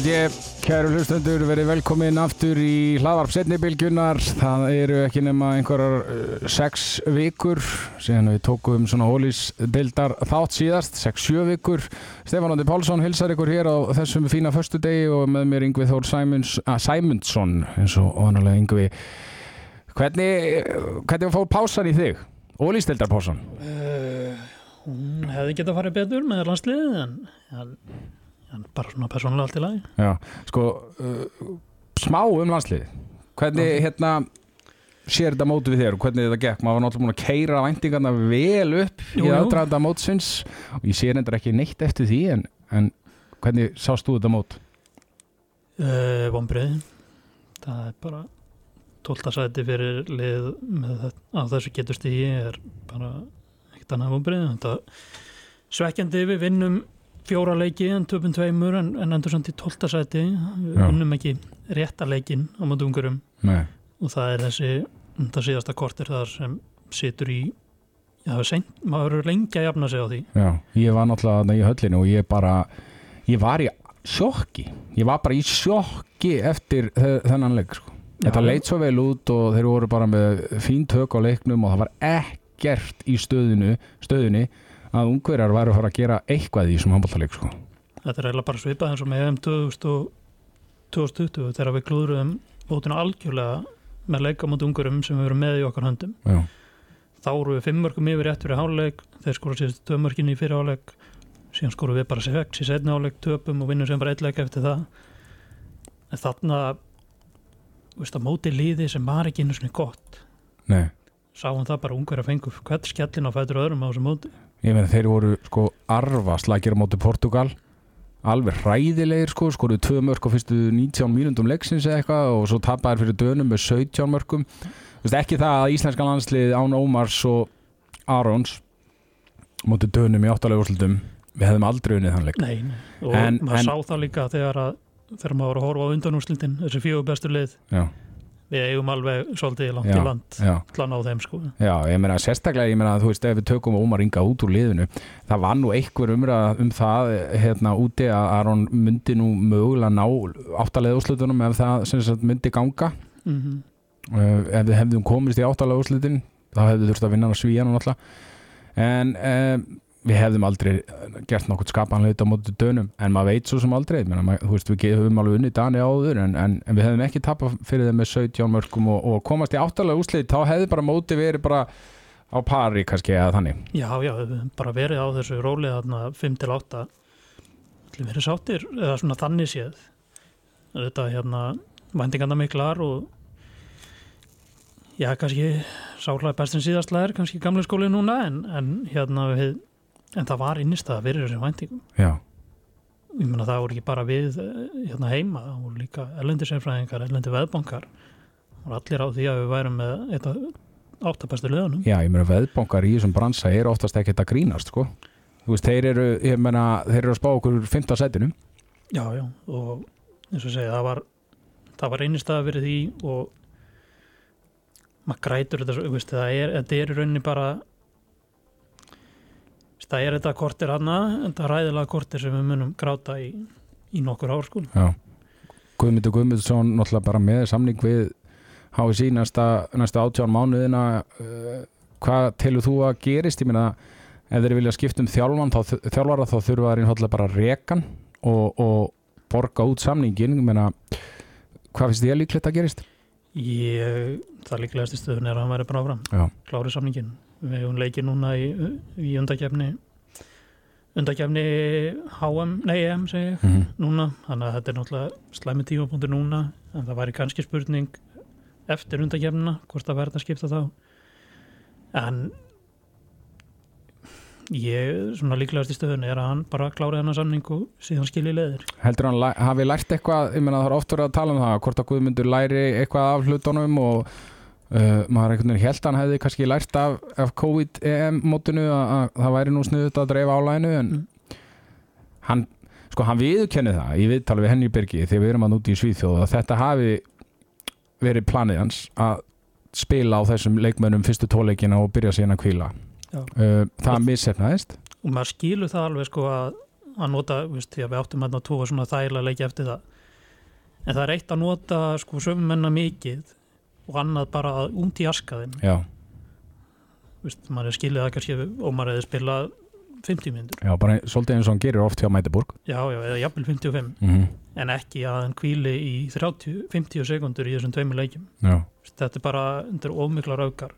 held ég, kæru hlustundur, verið velkomin aftur í hlaðvarp setnibilgjunar. Það eru ekki nema einhverjar uh, sex vikur, síðan við tókum svona hólís deildar þátt síðast, sex-sjö vikur. Stefán Óndi Pálsson hilsar ykkur hér á þessum fína förstu degi og með mér Yngvi Þór að, Sæmundsson, eins og vanalega Yngvi. Hvernig, hvernig fór pásan í þig? Hólís deildar pásan? Uh, hún hefði getað farið betur með landsliðið en, en, en bara svona persónulega allt í lagi. Já, sko, uh, smá um landslið. Hvernig, hérna, sér þetta mótu við þér og hvernig þetta gekk? Maður var náttúrulega búin að keira væntingarna vel upp Jú, í aðdraðanda mótsins og ég sé reyndar ekki neitt eftir því en, en hvernig sást þú þetta mót? Uh, Vombriði. Það er bara 12. sæti fyrir lið á þessu getur stíði er bara ekkert annað vombriði. Þetta svekkjandi við vinnum fjóra leiki en töpum tveimur en, en endur samt í 12. sæti. Við Já. vinnum ekki rétta leikin á móti ungurum Nei. og það er þessi þetta síðasta kortir þar sem situr í Já, það seint, maður verður lengi að jafna sig á því. Já, ég var náttúrulega þarna í höllinu og ég bara, ég var í sjokki. Ég var bara í sjokki eftir þe- þennan leik, sko. Þetta leit svo vel út og þeir voru bara með fín tök á leiknum og það var ekkert í stöðinu, stöðunni að ungverjar væri að fara að gera eitthvað í þessum handbóltaleik, sko. Þetta er eiginlega bara svipað eins og með EM 2000 og 2020 þegar við klúðurum bótinu algjörlega með leika mot ungurum sem við verum með í okkar höndum. Já, Þá vorum við fimm mörgum yfir rétt fyrir háluleik, þeir skora síðust tvö mörgin í fyrir háluleik, síðan skorum við bara sex í setni háluleik, töpum og vinnum sem bara eitt leik eftir það. En þarna, veist að móti líði sem var ekki einu svona gott, nei. sáum það bara ungur að fengu hvert skellin á fætur öðrum á þessu móti. Ég meina þeir voru sko arfa slagir á móti Portugal. Alveg hræðilegir sko skoruðu tvö mörg á fyrstu 19 mínúndum leiksins eða eitthvað og svo tapaðir fyrir dönum með 17 mörgum Þú veist ekki það að íslenska landslið án Ómars og Arons móti dönum í áttalega úrslutum við hefðum aldrei unnið þann leik. Nei, nei. og En- maður en- sá það líka þegar að þegar maður var að horfa á undanúrslitin þessi fjögur bestu lið, Já, við eigum alveg svolítið langt Já, í land að ná þeim sko. Já, ég meina sérstaklega ég meina að þú veist ef við tökum Ómar Inga út úr liðinu það var nú einhver umræða um það hérna úti að Aron myndi nú mögulega ná áttalega úrslutunum ef það sem sagt myndi ganga. Mm uh, ef við hefðum komist í áttalega úrslitin þá hefðu þurft að vinna á svíjan náttúrulega. En uh, við hefðum aldrei gert nokkuð skapanleita móti dönum en maður veit svo sem aldrei. Maður, þú veist, við höfum alveg unni Dani áður en, en, en við hefðum ekki tapað fyrir þeim með 17 mörgum og, og komast í áttalega úrslit þá hefði bara móti verið bara á pari kannski eða þannig. Já, já, bara verið á þessu rólið þarna 5 til 8 allir verið sáttir eða svona þannig séð. Þetta hérna væntingarna miklar og já, kannski sálega bestin síðastlega er kannski gamle skóli núna en, en hérna við en það var innistæða fyrir þessum væntingum. Já, ég meina það voru ekki bara við eh, hérna heima, það voru líka ellendi sérfræðingar, ellendi veðbankar. Og allir á því að við værum með eitt af áttabestu liðunum. Já, ég meina veðbankar í þessum bransa er oftast ekkert að grínast sko. þú veist, þeir eru ég meina, þeir eru að spá okkur 15 setinu. Já, já, og eins og segja, það var það var einnigstæða fyrir því og maður grætur þetta, svo, þú veist, það er, þetta er í rauninni bara það er þetta kortir hana, þetta ræðilega kortir sem við munum gráta í, í nokkur ár sko. Já Guðmundur Guðmundsson náttúrulega bara með samning við HSI næsta, næsta 18 mánuðina uh, hvað telur þú að gerist? Ég meina ef þeir vilja skipta um þjálfan þá, þjálfara þá þurfa þeir náttúrulega bara rekan og, og borga út samningin meina hvað finnst að líklegt að gerist? Ég, það líklegast í stöðun er að hann væri bara áfram Já, klári samningin við hefum leikið núna í, í undakefni undakefni HM, nei EM segi ég mm núna, þannig að þetta er náttúrulega slæmi tímapunktur núna, en það væri kannski spurning eftir undakefnina hvort það verða að skipta þá. En ég, svona líklegast í stöðun er að hann bara klári hennar samning og síðan skilji leðir heldur hann hafi lært eitthvað? Ég meina það er oft verið að tala um það hvort að Guðmundur læri eitthvað af hlutunum og uh, maður einhvern veginn held að hann hefði kannski lært af, af COVID-EM mótinu að, að það væri nú sniðut að dreifa álæginu en Mm. hann sko hann viðurkenni það í viðtali við Henry Birgi þegar við erum að núti í Svíþjóð að þetta hafi verið planið hans að spila á þessum leikmönnum fyrstu tóleikina og byrja síðan að kvíla uh, það missefnaðist og maður skilur það alveg sko að að nota, veist, því að við áttum hérna tvo svona þægilega leiki eftir það. En það er eitt að nota sko sömumenna mikið og annað bara út í askaðin Já, veist, maður er skilið það kannski og maður hefði spilað 50 myndur já, bara svolítið eins og hann gerir oft hjá Mætiborg já, já, eða jafnvel 55 mm en ekki að hann kvíli í 30, 50 sekundur í þessum tveimur leikjum. Já, Veist, þetta er bara undir ómiklar aukar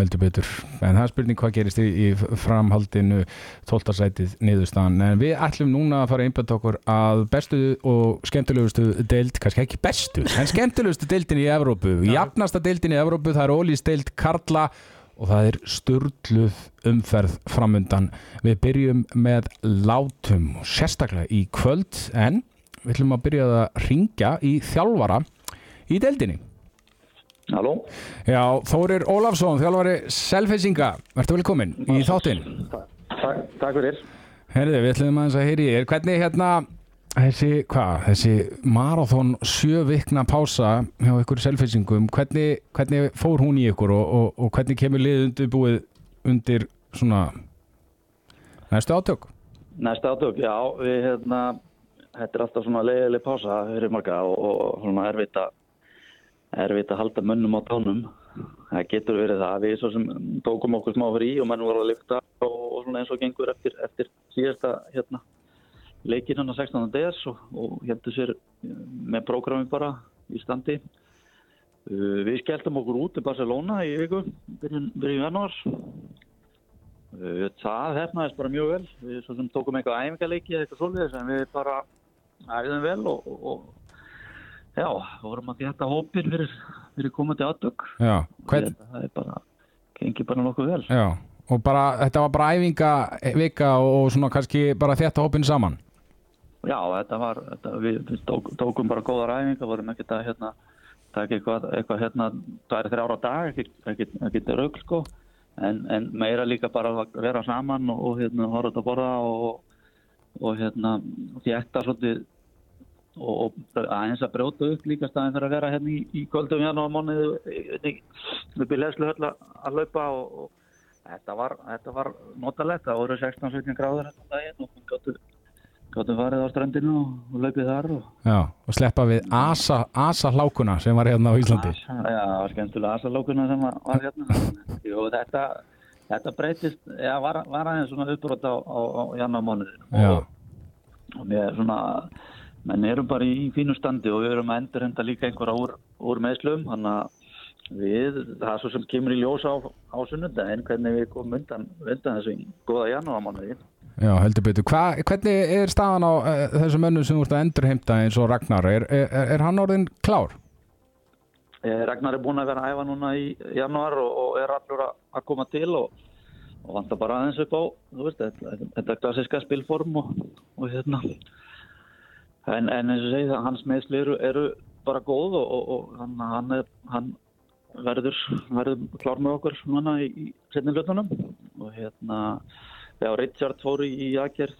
heldur betur En það er spurning hvað gerist í, í framhaldinu 12. sætið niðurstaðan En við ætlum núna að fara einbæta okkur að bestu og skemmtilegustu deild, kannski ekki bestu en skemmtilegustu deildin í Evrópu. Jafnasta deildin í Evrópu, það er Ólís deild Karla og það er sturluð umferð framundan. Við byrjum með látum og sérstaklega í kvöld en við ætlum að byrja að ringja í þjálfara í deildinni. Halló, Já, Þórir Ólafsson, þjálfari Selfessinga, verður velkomin í þáttinn. takk, takk fyrir. Herðu, við ætlum aðeins að heyri ég. Hvernig hérna, þessi, hvað, þessi marathon sjö vikna pása hjá ykkur selfisingum, hvernig, hvernig fór hún í ykkur og, og, og hvernig kemur lið undir búið undir svona næstu átök? Næsta átök, já, við hérna, þetta er alltaf svona leiðileg pása fyrir marga og, og svona erfitt að, erfitt að halda mönnum á tánum. Það getur verið það, við svo sem tókum okkur smá frí og menn voru að lykta og, og svona eins og gengur eftir, eftir síðasta hérna leikinn hann á 16. DS og, og heldur sér með prógrami bara í standi. Uh, við skelltum okkur út í Barcelona í viku, byrjun januar. Uh, Það hefnaðist bara mjög vel. Við svo sem tókum eitthvað æfingaleiki eða eitthvað svolítið en við bara æfðum vel og, og já, vorum að þetta hópir fyrir, fyrir komandi aðtök. Já, hvern, Það er bara, gengi bara nokkuð vel. já, og bara, þetta var bara æfinga vika og svona kannski bara þetta hópin saman. Já, þetta var, þetta, við, við tók, tókum bara góðar æfingar, vorum ekkert að hérna, taka eitthvað, eitthvað hérna, það er þrjára dag, ekkert, ekkert raugl sko, en, en meira líka bara að vera saman og, og hérna, horfa út að borða og, og hérna, þjætta svolítið og, og aðeins að brjóta upp líka staðin fyrir að vera hérna í, í kvöldum janúarmánuði upp í leðslu höll að laupa og, og þetta var, þetta var notalegt, það voru 16-17 gráður hérna daginn og gáttu Gáttum farið á strandinu og, laupið þar og... Já, og sleppa við asa, asa hlákuna sem var hérna á Íslandi. Já, það var skemmtilega asalókuna sem var var hérna. Jú, þetta, þetta breytist, já, var, var aðeins svona uppbrot á, á, á janúarmánuðinu. Já, Og, og mér svona, menn erum bara í fínu standi og við erum að endurhenda líka einhverja úr, úr meðslum, þannig að við, það er svo sem kemur í ljós á, á sunnundaginn, hvernig við komum undan, undan þessu góða janúarmánuði. já, heldur betur. Hva, hvernig er staðan á uh, þessum mönnum sem ert að endurheimta eins og Ragnar? Er, er, er hann orðin klár? Eh, Ragnar er búinn að vera að æfa núna í januar og, og er allur að, að koma til og, og vantar bara aðeins upp á þú veist, þetta, þetta klassiska spilform og, og hérna en, en eins og segið það hans meðsli eru, eru bara góð og, og, og hann, hann, er, hann verður, verður klár með okkur núna í, í setni hlutunum og hérna já, Richard fór í, aðgerð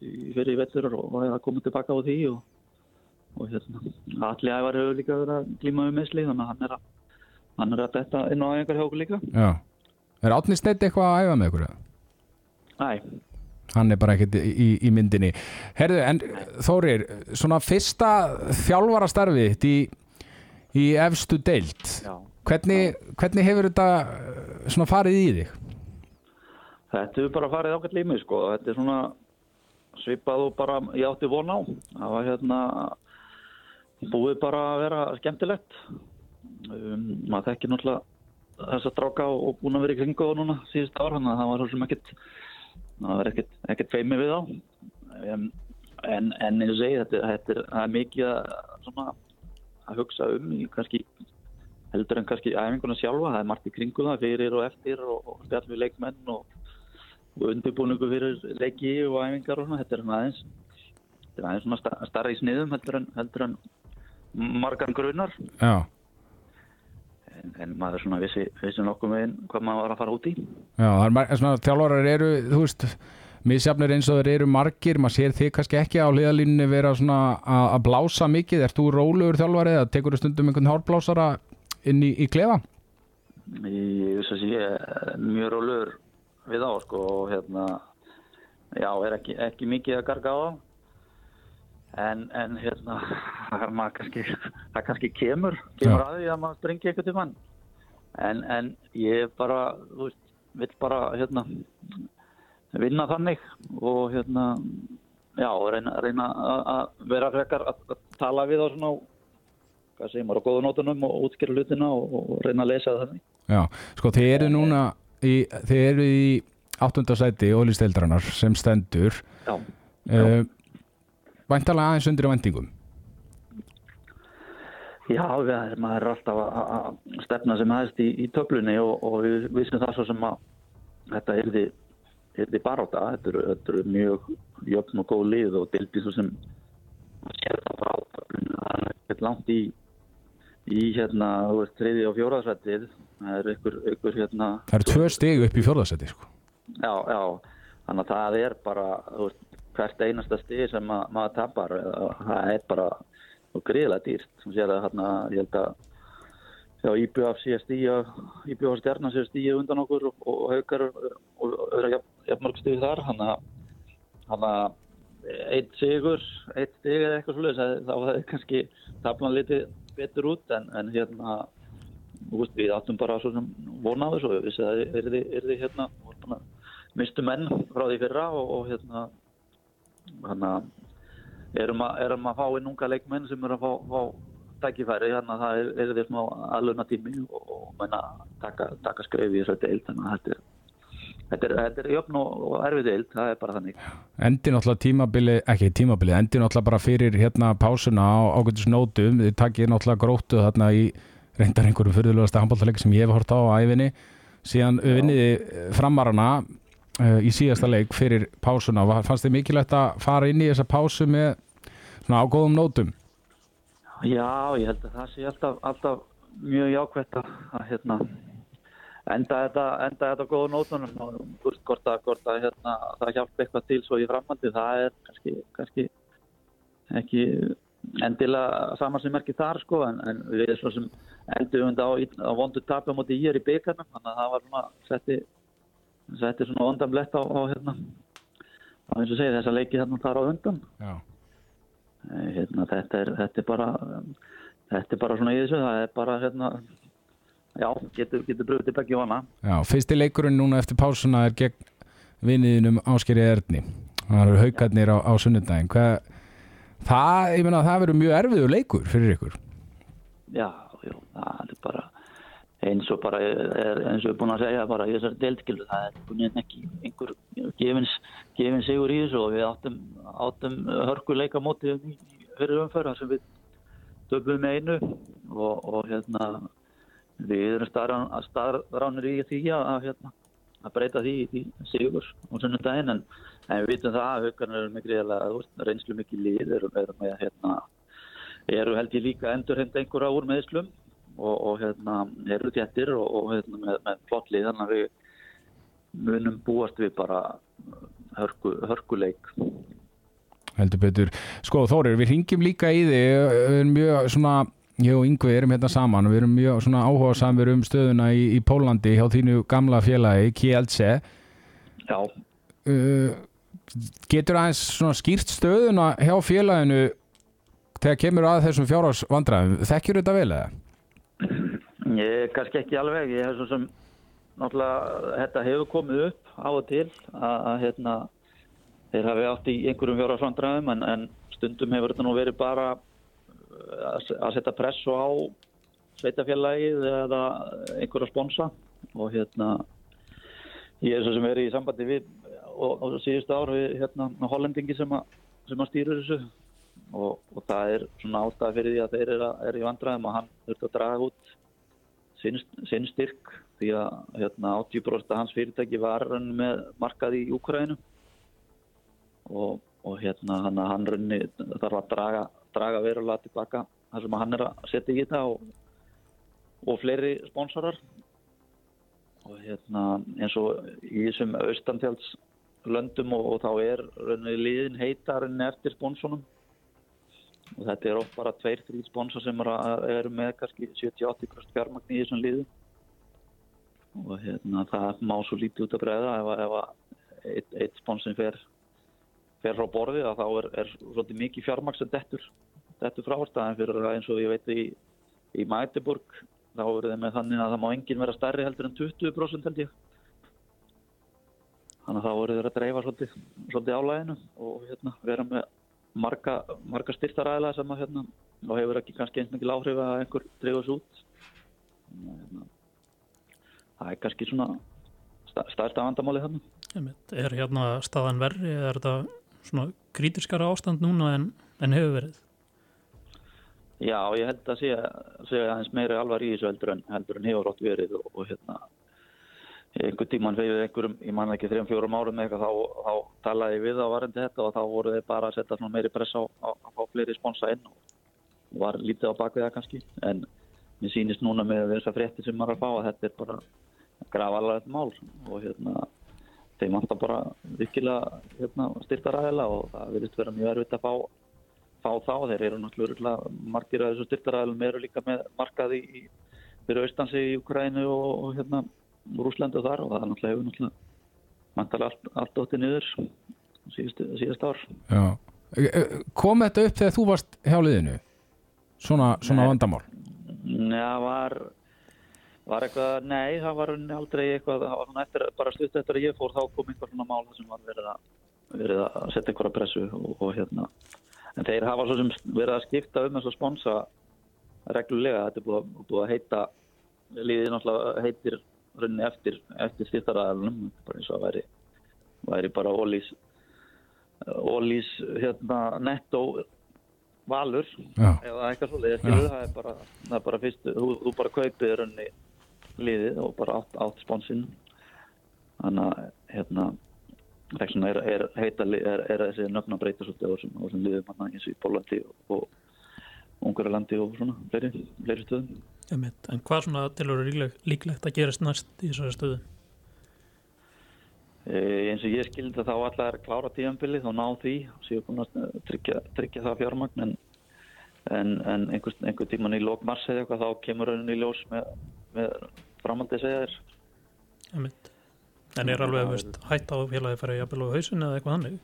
fyrir í vettur og var að koma tilbaka á því og og hérna, allir ævar hefur líka verið að glíma við meðsli þannig að hann er að hann er að detta inn á einhver hjá okkur líka Já. Er Átni Steinn eitthvað að æfa með ykkur? eða? Næ, Hann er bara ekkert í, í, í myndinni. Herðu, en Þórir, svona fyrsta þjálfarastarfið þitt í, í efstu deild, já. hvernig, hvernig hefur þetta uh, svona farið í þig? Þetta hefur bara farið ákveð límið sko. Þetta er svona svipað og bara ég átti von á. Það var hérna búið bara að vera skemmtilegt. Um, maður þekkir náttúrulega þess að dráka og, og búin að vera í kringu á núna síðust ár þannig að það var svo sem ekkert það var ekkert, feimi við á um, en, eins og segi þetta, þetta er, er mikið svona, að hugsa um í kannski heldur en kannski æfinguna sjálfa. Það er margt í kringu það fyrir og eftir og, og spjall við leikmenn og, og undirbúningu fyrir leiki og æfingar og svona, þetta er aðeins þetta er aðeins svona sta- starra í sniðum heldur en, heldur en margan grunar. Já, en, maður svona vissi, vissi nokkuð með hvað maður var að fara út í já, það er svona þjálfarar eru, þú veist, misjafnir eins og þeir eru margir, maður sér þig kannski ekki á hliðalínunni vera svona að blása mikið, ert þú rólegur þjálfari eða tekur þú stundum einhvern hárblásara inn í, í klefa? ég vissi að sé mjög rólegur við á sko og hérna já, er ekki, ekki mikið að garga á. En, en hérna, það kannski, kannski kemur, kemur Já. að því að maður springi eitthvað til mann. En, en ég bara, veist, vill bara, hérna, vinna þannig og hérna, já, reyna, reyna að- vera frekar að, að tala við á svona, hvað segir maður, á góða nótunum og útskýra hlutina og, og reyna að lesa þannig. Já, sko þið eru núna í, þið eru í áttundasæti ólýsteildrarnar sem stendur Já, uh, Væntalega aðeins undir á vendingum Já, við, maður er alltaf að- stefna sem aðeins í, í töflunni og, og við vissum það svo sem að þetta yrði, yrði baráta. Þetta eru, þetta eru mjög jöfn og góð lið og dildi svo sem sér það frá töflunni. Það er ekkert langt í, í hérna, þú veist, þriði og fjóraðsvættið. Það er ykkur, ykkur hérna, Það eru tvö stig upp í fjórðasæti sko. já, já, þannig að það er bara, þú veist, hvert einasta stið sem að, maður tapar, það er bara og greiðlega dýrt. Þú sér að hérna, ég held að IBF sé stíja, IBF stjarnar sé stíja undan okkur og, og haukar og, og jafnmörg stíð þar, hann að eitt sigur, eitt stig eða eitthvað svolítið, þá það er kannski taplan litið betur út en, en hérna veist, við áttum bara svo sem vona á þessu og við vissum að það yrði, yrði hérna, voru búin að mistu menn frá því fyrra og, og hérna hann að erum að, erum að fá inn unga leikmenn sem eru að fá, fá tækifæri. Þannig að það er, er því smá aðluna tími og, og menna taka, taka skref í þessu deild. Þannig að þetta er Þetta er, þetta er jöfn og, erfið deild, það er bara þannig. Endi náttúrulega tímabili, ekki tímabili endi náttúrulega bara fyrir hérna pásuna á ágætis nótum, þið takkið náttúrulega gróttu þarna í reyndar einhverjum fyrirlegasta handbóltaleik sem ég hef hort á á æfinni síðan vinniði framarana uh, í síðasta leik fyrir pásuna. Fannst þið mikilvægt að fara inn í þessa pásu með svona á góðum nótum? Já, ég held að það sé alltaf, alltaf mjög jákvæmt að, hérna, enda þetta, enda þetta á góðu nótunum. Hvort að, hvort að hérna, það hjálpa eitthvað til svo í framhaldi, það er kannski, kannski ekki endilega saman sem merkir þar sko, en, en við erum svo sem endur á, á vondu tapja móti í er í byggarnum, þannig að það var svona setti, setti svona ondamlegt á, á hérna, á eins og segja þessa leiki hérna þar á undan. Hérna, þetta, er, þetta er bara þetta er bara svona í þessu það er bara hérna já, getur, getur bröðið til begge vana Já, fyrsti leikurinn núna eftir pásuna er gegn vinniðinum Áskeri Erni. Það eru haukarnir á, á sunnudaginn. Hvað, það, ég meina það verður mjög erfiður leikur fyrir ykkur. Já, já, það er bara eins og bara er, eins og við erum búin að segja bara í þessari deildskilu það er búin að ekki einhver gefins, gefins sigur í þessu og við áttum, áttum hörkuleika móti í fyrir umferð þar sem við döfum með einu og, og hérna við erum staðránir í því að, hérna, að breyta því í sigur og sunnudaginn en, en við vitum það að haugarnir eru mikið reyðlega reynslu mikið lið eru, eru með hérna eru held ég líka endur hend einhverja úr meðslum og, og hérna eru þéttir og, og hérna með, með flottlið þannig að við munum búast við bara hörku, hörkuleik heldur betur. Sko Þórir, við ringjum líka í þig, við erum mjög svona, ég og Yngvi erum hérna saman og við erum mjög svona áhuga samir um stöðuna í, í Pólandi hjá þínu gamla félagi, Kielce. Já, Uh, getur aðeins svona skýrt stöðuna hjá félaginu þegar kemur að þessum fjárhás vandræðum? Þekkjur þetta vel eða? Ég kannski ekki alveg ég hef svo sem náttúrulega þetta hefur komið upp á og til að, að hérna þeir hafi átt í einhverjum fjárhagsvandræðum en, en stundum hefur þetta nú verið bara uh, að, að setja pressu á sveitafélagið eða einhverja sponsa. Og hérna ég er svo sem verið í sambandi við og, og síðustu ár við hérna hollendingi sem að, sem að stýra þessu. Og, og það er svona ástæða fyrir því að þeir eru, eru í vandræðum og hann þurft að draga út sinn, sinn styrk því að hérna, 80% af hans fyrirtæki var hann með markað í Úkrænu og, og hérna hann, hann runni, þarf að draga, draga verulega tilbaka þar sem hann er að setja í þetta og, og fleiri sponsorar. Og hérna eins og í þessum austanfjalds löndum og, og þá er runni liðin heitarinn eftir sponsornum og þetta er oft bara tveir, þrý sponsor sem eru, með kannski 70-80% fjármagn í þessum liðum. Og hérna það má svo lítið út að breyða ef, ef eitt, eitt sponsin fer, fer frá borði að þá er, er svolítið mikið fjármaks sem dettur, dettur frá staðin fyrir eins og ég veit í, í Magdeburg þá eru þeim með þannig að það má enginn vera stærri heldur en 20% held ég. Þannig að þá eru þeir að dreifa svolítið, svolítið álæginu og hérna, vera með marga, marga styrtaræðila sem að hérna, og hefur ekki kannski eins mikið áhrif að einhver dreifa svo út. Hérna, það er kannski svona stærsta vandamáli þannig Er hérna staðan verri, er þetta svona krítiskara ástand núna en, en hefur verið? Já, ég held að sé, sé aðeins meiri alvar í þessu heldur en, heldur en hefur átt verið og, og hérna einhver tíman fyrir einhverjum, ég man ekki þrejum fjórum árum eitthvað, þá, þá talaði ég við á varandi þetta og þá voru þeir bara að setja meiri press á að fá fleiri sponsa inn og var lítið á bakvið það kannski en mér sýnist núna með þess að frétti sem maður að fá að þetta er bara grafalega mál og hérna þeim vantar bara virkilega hérna, styrtaræðila og það verðist vera mjög erfitt að fá, fá þá. Þeir eru náttúrulega margir af þessu styrtaræðilum eru líka með markaði fyrir austansi í Ukrænu og, og hérna Rúslandu þar og það náttúrulega hefur náttúrulega mantalega allt, allt óttið niður síðast, síðast ár. Já. E, e, kom þetta upp þegar þú varst hjá liðinu? Svona, svona vandamál? Nei, það var var eitthvað, nei, það var aldrei eitthvað, það var eftir, bara stutt eftir að ég fór þá kom einhver svona mál sem var verið að, verið að setja einhverja pressu og, og hérna, en þeir hafa svo sem verið að skipta um þess að sponsa reglulega, þetta er búið, búið að heita, liðið náttúrulega heitir runni eftir, eftir styrtaræðalunum, bara eins og að væri, væri bara ólís, ólís hérna netto valur Já. eða eitthvað svolítið, það er bara, það er bara fyrst, þú, þú bara kaupið runni liðið og bara átt, átt sponsinn. Þannig að hérna er, er, heita, er, er þessi nöfn að breyta svolítið á þessum liðum hann eins og í Pólandi og, og Ungarlandi og svona fleiri, fleiri stöðum En hvað svona tilur líklegt að gerast næst í þessari stöðu? E, eins og ég skildi þá allar klára tíanbilið og ná því og séu búin að tryggja, tryggja það fjármagn en, en, en einhver, einhver tíman í lókmars eða eitthvað þá kemur rauninni í ljós með, með framhaldi segja þér En er alveg veist, hætt á félagi að fara í jafnvel á hausin eða eitthvað hannig?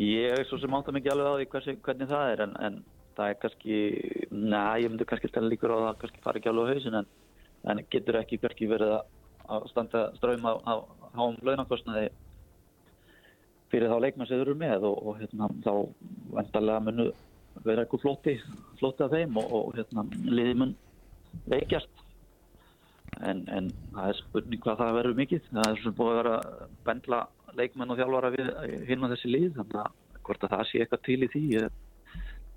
Ég er svo sem átta mikið alveg á því hversi, hvernig það er en, en það er kannski næ, ég myndi kannski stella líkur á það að kannski fara ekki alveg á hausin en, en getur ekki hverki verið að standa ströym á, háum launakostnaði fyrir þá leikmenn sem þau eru með og, og hérna, þá vendarlega munu vera eitthvað flóti flóti af þeim og, og hérna, liði mun veikjast. En, en það er spurning hvað það verður mikið. Það er svona búið að vera bendla leikmenn og þjálfara við hinn á þessi lið þannig að hvort að það sé eitthvað til í því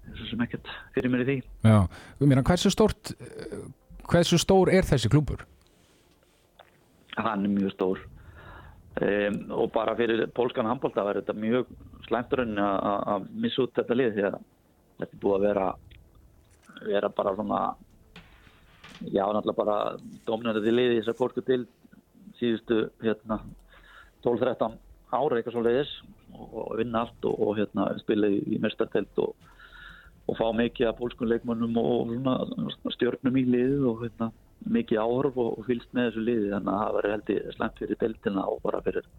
er svo sem ekkert fyrir mér í því. Já, þú meina hversu stórt hversu stór er þessi klúpur? Hann er mjög stór. Um, og bara fyrir pólskan handbólta verður þetta mjög slæmturinn að missa út þetta lið því að þetta er búið að vera vera bara svona Já, náttúrulega bara dominandi liði þess að fólku til síðustu hérna, 12-13 ára eitthvað svo leiðis og, vinna allt og, og hérna, spila í, í mestartelt og, og fá mikið af pólskunleikmannum og stjórnum í liðið og hérna, mikið áhörf og fylgst með þessu liði. Þannig að það var heldur slemt fyrir deltina og bara fyrir,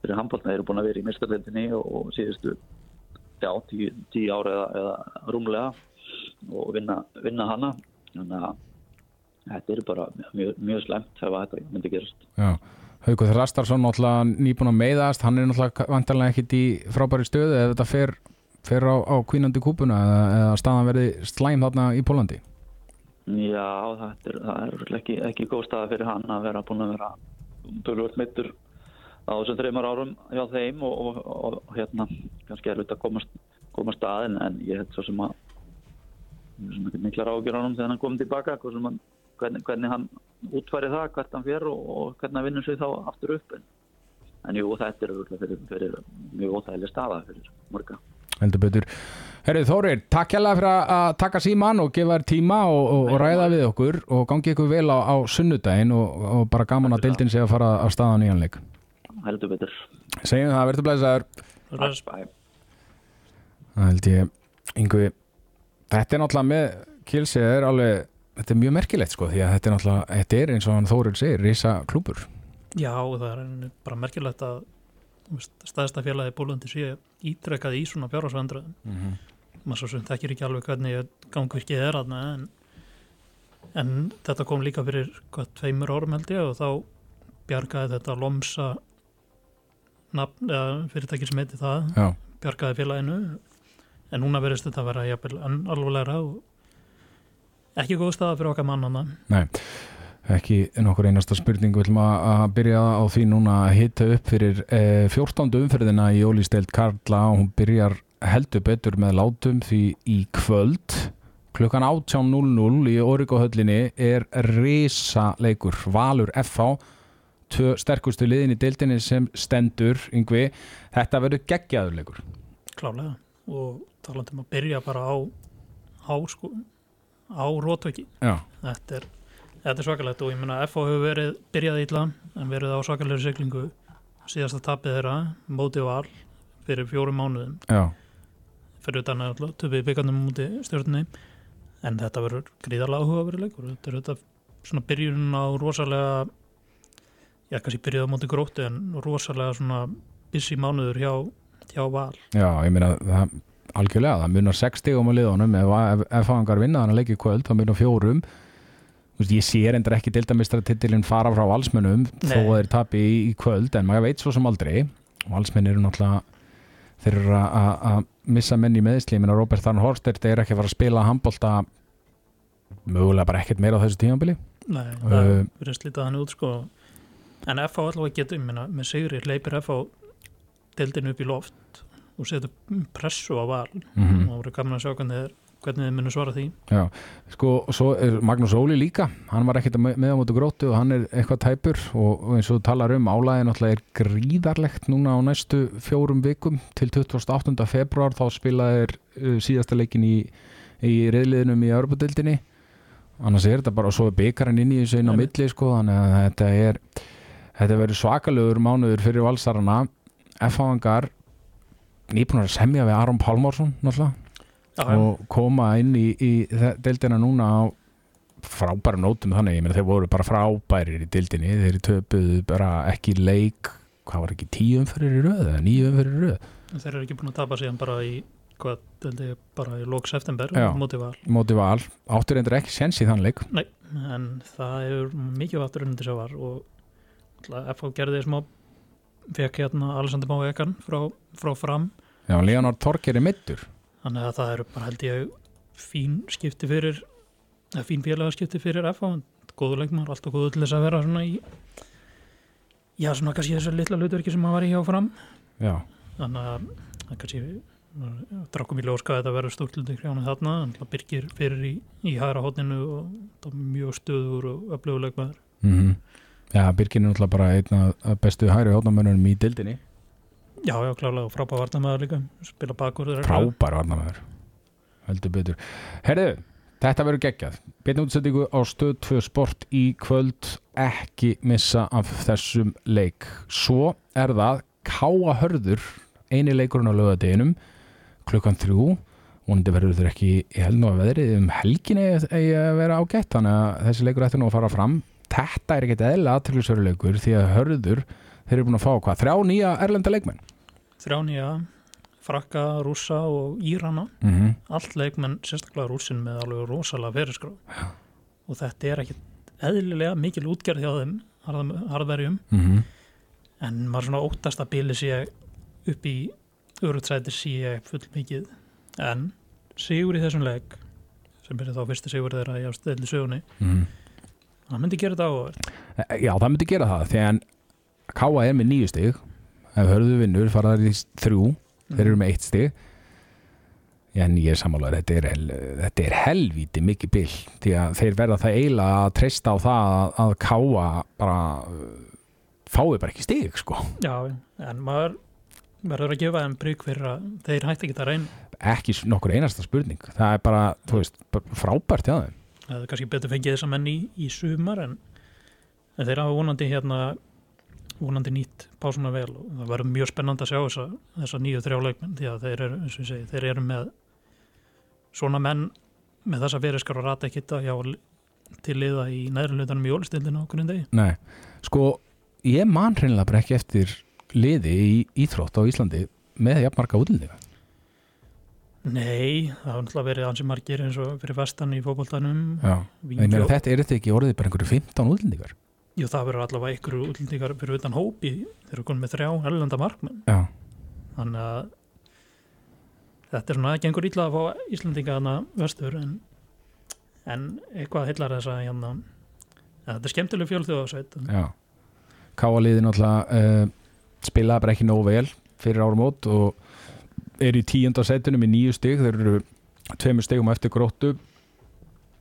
fyrir handbólna þeir eru búin að vera í mestarteltinni og síðustu já, tí, tí ára eða, eða rúmlega og vinna, vinna hana. Þannig að þetta er bara mjög, mjög slemt ef þetta myndi gerast. Já, Haugur Þrastarsson náttúrulega nýbúin að meiðast. Hann er náttúrulega vantarlega ekkit í frábæri stöðu ef þetta fer, fer á, á kvínandi kúpuna eða, eða staðan verði slæm þarna í Pólandi Já, það er, það er ekki, ekki góð staða fyrir hann að vera búin að vera búin mittur á þessum þreymar árum hjá þeim og, og, og, og hérna kannski er þetta að komast, komast aðeins en ég held svo sem að miklar ágjör á hann þegar hann kom tilbaka hvernig, hvernig hann útfæri það, hvert hann og, og hvernig hann vinnur sig þá aftur upp en, en jú, þetta er fyrir, fyrir mjög óþægileg staða fyrir morga Heldur betur. Herrið Þórir, takk hjálpa fyrir að taka síman og gefa þér tíma og, og, og ræða við okkur og gangi ykkur vel á, á sunnudaginn og bara gaman að dildin sé að fara af staðan í anleik Heldur betur. Segjum það, verður blæsaður Það held ég, yngvi Þetta er náttúrulega með Kilsið er alveg þetta er mjög merkilegt sko því að þetta er náttúrulega þetta er eins og hann Þórir segir, risa klúpur Já, það er bara merkilegt að staðista félagi bólandi sé ítrekkað í svona fjárhásvendröðum mm -hmm. maður svo sem þekkir ekki alveg hvernig gangvirkið er aðna en, en þetta kom líka fyrir hvað tveimur árum held ég og þá bjargaði þetta Lomsa nafn, eða fyrirtæki sem heiti það Já, bjargaði félaginu. En núna verðist þetta að vera jafnvel alvarlegra og ekki góð staða fyrir okkar mannana ekki nokkur einasta spurning við ætlum að byrja á því núna að hita upp fyrir eh, 14. umferðina í Ólísteild Karla. Og hún byrjar heldur betur með látum því í kvöld. Klukkan 18.00 í Origohöllinni er risa leikur Valur FH tvö sterkustu liðin í deildinni sem stendur yngvi, þetta verður geggjaður leikur. Klálega og talandi um að byrja bara á á sko á rótöki Já, þetta er, þetta er svakalegt og ég meina FH hefur verið byrjað illa en verið á svakalegri siglingu síðasta tapið þeirra, mótið val fyrir fjórum mánuðum. Já, fyrir utan að töfið byggandum múti stjórnni en þetta verður gríðarlega áhuga verið leikur. Þetta er þetta svona byrjun á rosalega já kannski byrjuð á móti gróttu en rosalega svona busy mánuður hjá, hjá val. Já, ég meina það, algjörlega, það munar 60 um að liðunum. Ef, ef, ef fangar vinna þannig að leiki í kvöld, það munar fjórum veist, ég sé reyndar ekki deildamistratittilinn fara frá valsmönnum þó Nei. að þeir tapi í, í kvöld en maður veit svo sem aldrei. Valsmenn eru náttúrulega þeir eru að- missa menn í meðsli ég meina Robert Arn Horstert er ekki að fara að spila handbolta mögulega bara ekkert meira á þessu tímabili. Nei, Uh, það verður slítið hann út sko. En FH allavega getur, ég meina, með sigri leipir FH deildinu upp í loft og setur pressu á val. Mm og það verður gaman að sjá hvernig, þeir- hvernig þið munum svara því? Sko, og svo er Magnús Óli líka. Hann var ekkert með á móti gróttu og hann er eitthvað tæpur. Og, og eins og þú talar um álæði náttúrulega er gríðarlegt núna á næstu fjórum vikum. Til 28. februar þá spilaði er uh, síðasta leikin í, í reyðliðinum í Örbudildinni annars er þetta bara og svo er byggarinn inn í þessu inn á milli sko þannig að þetta er þetta verður svakalegur mánuður fyrir valsarana. F-fangar nýbúin að semja við Aron Pálmársson náttúrulega Já. og koma inn í, í deildina núna á frábæra nótum þannig, ég meina þeir voru bara frábærir í deildinni, þeir töpuðu bara ekki leik, hvað var ekki tíu umferðir í röð eða nýju umferðir í röð? Þeir eru ekki búin að tapa síðan bara í hvað, ég, bara í lók september Já. móti val, móti val, áttur reyndir ekki sens í þann leik? En það hefur mikið vattur undir sér var og FH gerði smá fekk hérna Alexander Má Ekan frá, frá fram. Já, Leonard Torker er mittur þannig að það eru bara held ég fín skipti fyrir eða fín félagaskipti fyrir FH góður leikmar, alltaf góður til þess að vera svona í já svona kannski þessu litla hlutverki sem maður var í hjá fram. Já, þannig að kannski drakkum í ljóska að þetta verður stúrlundi hrjánu þarna, en það byrgir fyrir í, í hægra hótninu og það er mjög stöður og öfluguleikmaður mm Já, Birgin er náttúrulega bara einn af af bestu hæri hóttamönnum í deildinni já, já, klálega og frábæð varnamaður líka spila bakur frábær varnamöður heldur betur. Herðu, þetta verður geggjað. Beinu útsettingu á stöð 2 sport í kvöld ekki missa af þessum leik. Svo er það Káa Hörður eini leikurinn á lögadeginum klukkan þrjú. Vonandi verður þeir ekki í helnu að veðrið um helginni eigi að vera ágætt þannig að þessi leikur ætti nú að fara fram. Þetta er ekkert eðla aðtryggisveruleikur því að Hörður þeir eru búin að fá hvað, þrjá nýja erlenda leikmenn? Þrjánýja, frakka, rússa og írana. Mm -hmm. allt leikmenn, sérstaklega rússin með alveg rosalega fyrirskrá. Og þetta er ekki eðlilega mikil útgerð hjá þeim harðverjum. Mm en maður svona óttast að bíli sé upp í örutsæti sé full mikið en sigur í þessum leik sem er þá fyrsti sigur þeirra í ástæðli sögunni -hmm. það myndi gera þetta áhverð Já, það myndi gera það því að Káa er með nýju stig. Ef hörðu vinnur fara þær í þrjú. Þeir eru með eitt stig. En ég er sammálaður. Þetta þetta er helvíti mikið bil því að þeir verða það eiginlega að treysta á það að, að Káa bara uh, fái bara ekki stig sko. Já, en maður verður að gefa þeim prigg fyrir að þeir hætti ekki það reyn ekki nokkur einasta spurning. Það er bara, þú veist, frábært það er kannski betur fengið þessa menn í, í sumar en, en þeir hafa vonandi hérna vonandi nýtt pásuna vel og það verður mjög spennandi að sjá þessa, þessa nýju þrjáleikmenn því að þeir eru, eins og ég segi, þeir eru með svona menn með þessa veriskar og rata að já til liða í næri hlutanum í ólistildinu á hvernig degi. Nei, sko, ég man hreinlega bara ekki eftir liði í íþrótt á Íslandi með jafnmarka útlendinga. Nei, það hafa náttúrulega verið ansi margir eins og fyrir vestan í fótboltanum. Já, en þetta er þetta ekki orðið bara einhverju 15 útlendingar Jú, það verður allavega einhverju útlendingar fyrir utan hópi þeir eru konið með þrjá erlenda markmenn. Já, þannig að þetta er svona, það gengur illa að fá Íslandinga hana vestur en, en eitthvað heillar þess að hérna, þetta er skemmtileg fjölþjóðasveit já. Káaliði náttúrulega uh, spilaði bara ekki nógu vel fyrir árumót og er í tíunda setunum í nýju stig. Þeir eru tveimur stigum eftir gróttu.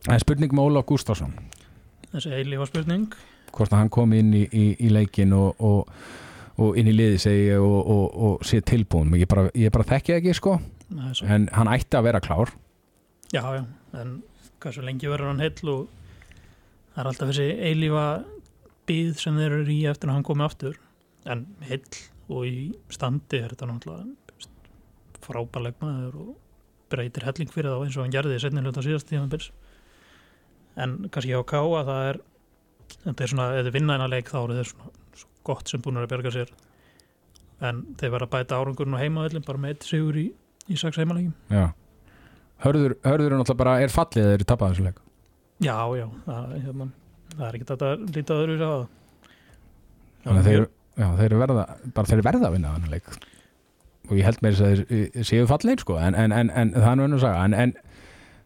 En spurning með Ólaf Gustafsson þessi eilífa spurning hvort að hann kom inn í, í, í leikin og, og, og inn í liði segi og, og, og sé tilbúin ég bara, ég bara þekki það ekki sko. Svo- en hann ætti að vera klár. Já, já, en hversu lengi verður hann heill og það er alltaf þessi eilífa byð sem þeir eru í eftir að hann komi aftur. En heill og í standi er þetta náttúrulega frábærleikmaður og breytir helling fyrir þá eins og hann gerði í setni hluta síðast tíðanbils en kannski hjá Káa það er þetta er svona, ef þið vinna hennar leik þá eru þeir svona svo gott sem búin að berga sér en þeir verða að bæta árangurinn og heimaðallin bara með eitt sigur í, í sex heimalegjum já. Hörður, hörður er náttúrulega bara er fallið þegar þeir tappa þessu leik Já, já, það, hérna, það er ekki þetta lítið öðru á það. þannig að þeir, já, þeir verða bara þeir verða að vinna þennan leik og ég held með þess að þeir séu fallið sko. en, en, en, en það er nú ennum saga en, en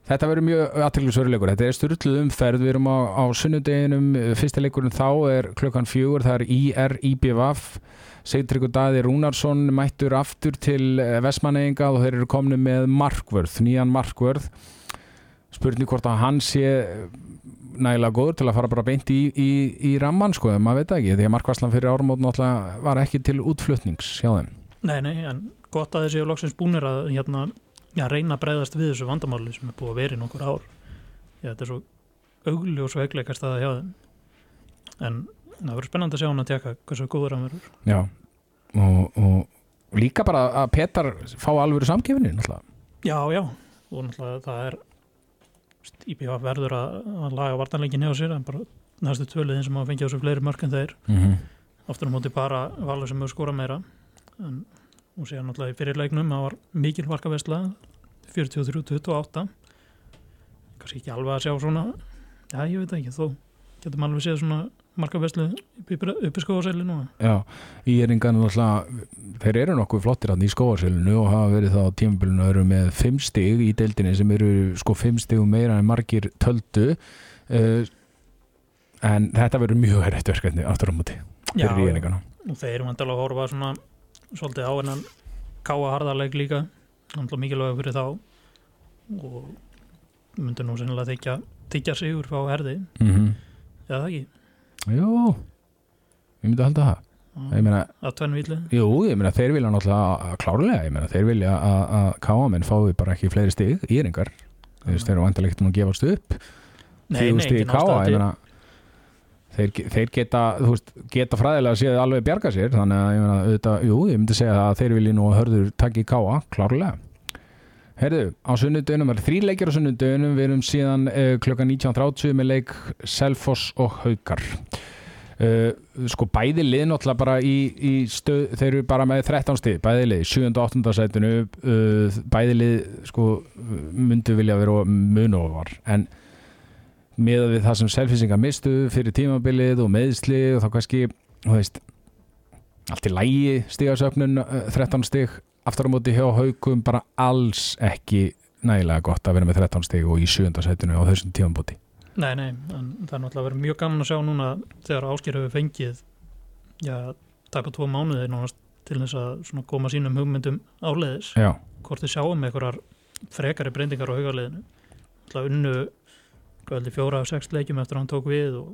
þetta verður mjög aðtrygglisveruleikur þetta er styrluð umferð, við erum á, á sunnudeginum, fyrsta leikurinn þá er klukkan fjögur, það er IR IBVF Sigtryggur Daði Rúnarsson mættur aftur til Vestmanneginga og þeir eru komni með markvörð, nýjan markvörð. Spurning hvort að hann sé nægilega góður til að fara bara beint í, í, í ramman sko, maður veit ekki, því að markvarslan fyrir árumót náttúrulega var ekki til útflutnings hjá þeim. Nei, nei, en gott að þessi loksins búnir að hérna, já, reyna að breyðast við þessu vandamáli sem er búið að vera í nokkur ár. Já, þetta er svo augli og svo veikleikast að það hjá þeim. En það verður spennandi að sjá hann að tjekka hversu góður hann verður. Já, og, og líka bara að Petar fá alvöru náttúrulega. Já, já, og náttúrulega það er IPH verður að, að laga vartanleikin hjá sér en bara næstu tvöliðin sem fengið á sig fleiri mörk en þeir Mm -hmm. aftur á móti bara valur sem hefur skórað meira en, og séðan náttúrulega í fyrirleiknum það var mikil markavesla 43-28 kannski ekki alveg að sjá svona já ég veit það ekki þó getum alveg séð svona markaveslu upp í skóðarsæli núna. Já, íringan náttúrulega, þeir eru nokkuð flottir í skóarsölinu og hafa verið þá á tímabilinu eru með fimm stig í deildinni sem eru sko fimm stigum meira en margir töldu. Uh, en þetta verður mjög hægt verkefni aftur á múti Já, fyrir íringana. og þeir eru vantilega að horfa svona svolítið á hennan káa harðarleik líka. Náttúrulega mikilvæg fyrir þá. Og myndur nú sennilega þykja, þykja sigur frá herði. Mm -hmm. eða það ekki? Jú, ég myndi að halda það. Ég meina, að tvenn villi jú, ég meina þeir vilja náttúrulega klárlega, ég meina þeir vilja að, að káamenn fái bara ekki fleiri stig íringar, þú veist, þeir eru vantilegt að gefast upp. Í káa, ég meina þeir, þeir geta, veist, geta fræðilega séð alveg bjarga sér, þannig að ég auðvitað, jú, ég myndi segja að þeir vilja nú að hörður takk í káa, klárlega Herðu, á sunnudönum er þrý leikir á sunnudönum, við erum síðan uh, klukkan 19.30 með leik Selfoss og Haukar uh, sko bæði lið náttúrulega bara í, í stöð, þeir eru bara með 13 stið, bæði lið, 7. og 8. sætinu uh, bæði lið sko myndu vilja vera munofar, en með við það sem selfisingar mistu fyrir tímabilið og meðsli og þá kannski, þú veist allt í lægi stigasöfnun uh, 13 stig aftur á móti hjá haugum bara alls ekki nægilega gott að vera með 13 stig og í 7. sætinu á þessum tímabóti. Nei, nei, það er náttúrulega verið mjög gaman að sjá núna þegar Ásker hefur fengið já, tæpa tvo mánuði nánast til þess að svona koma sínum hugmyndum áleiðis, Já, hvort þið sjáum einhverjar frekari breytingar á hugaliðinu Það unnu heldur, fjóra af sex leikjum eftir að hann tók við og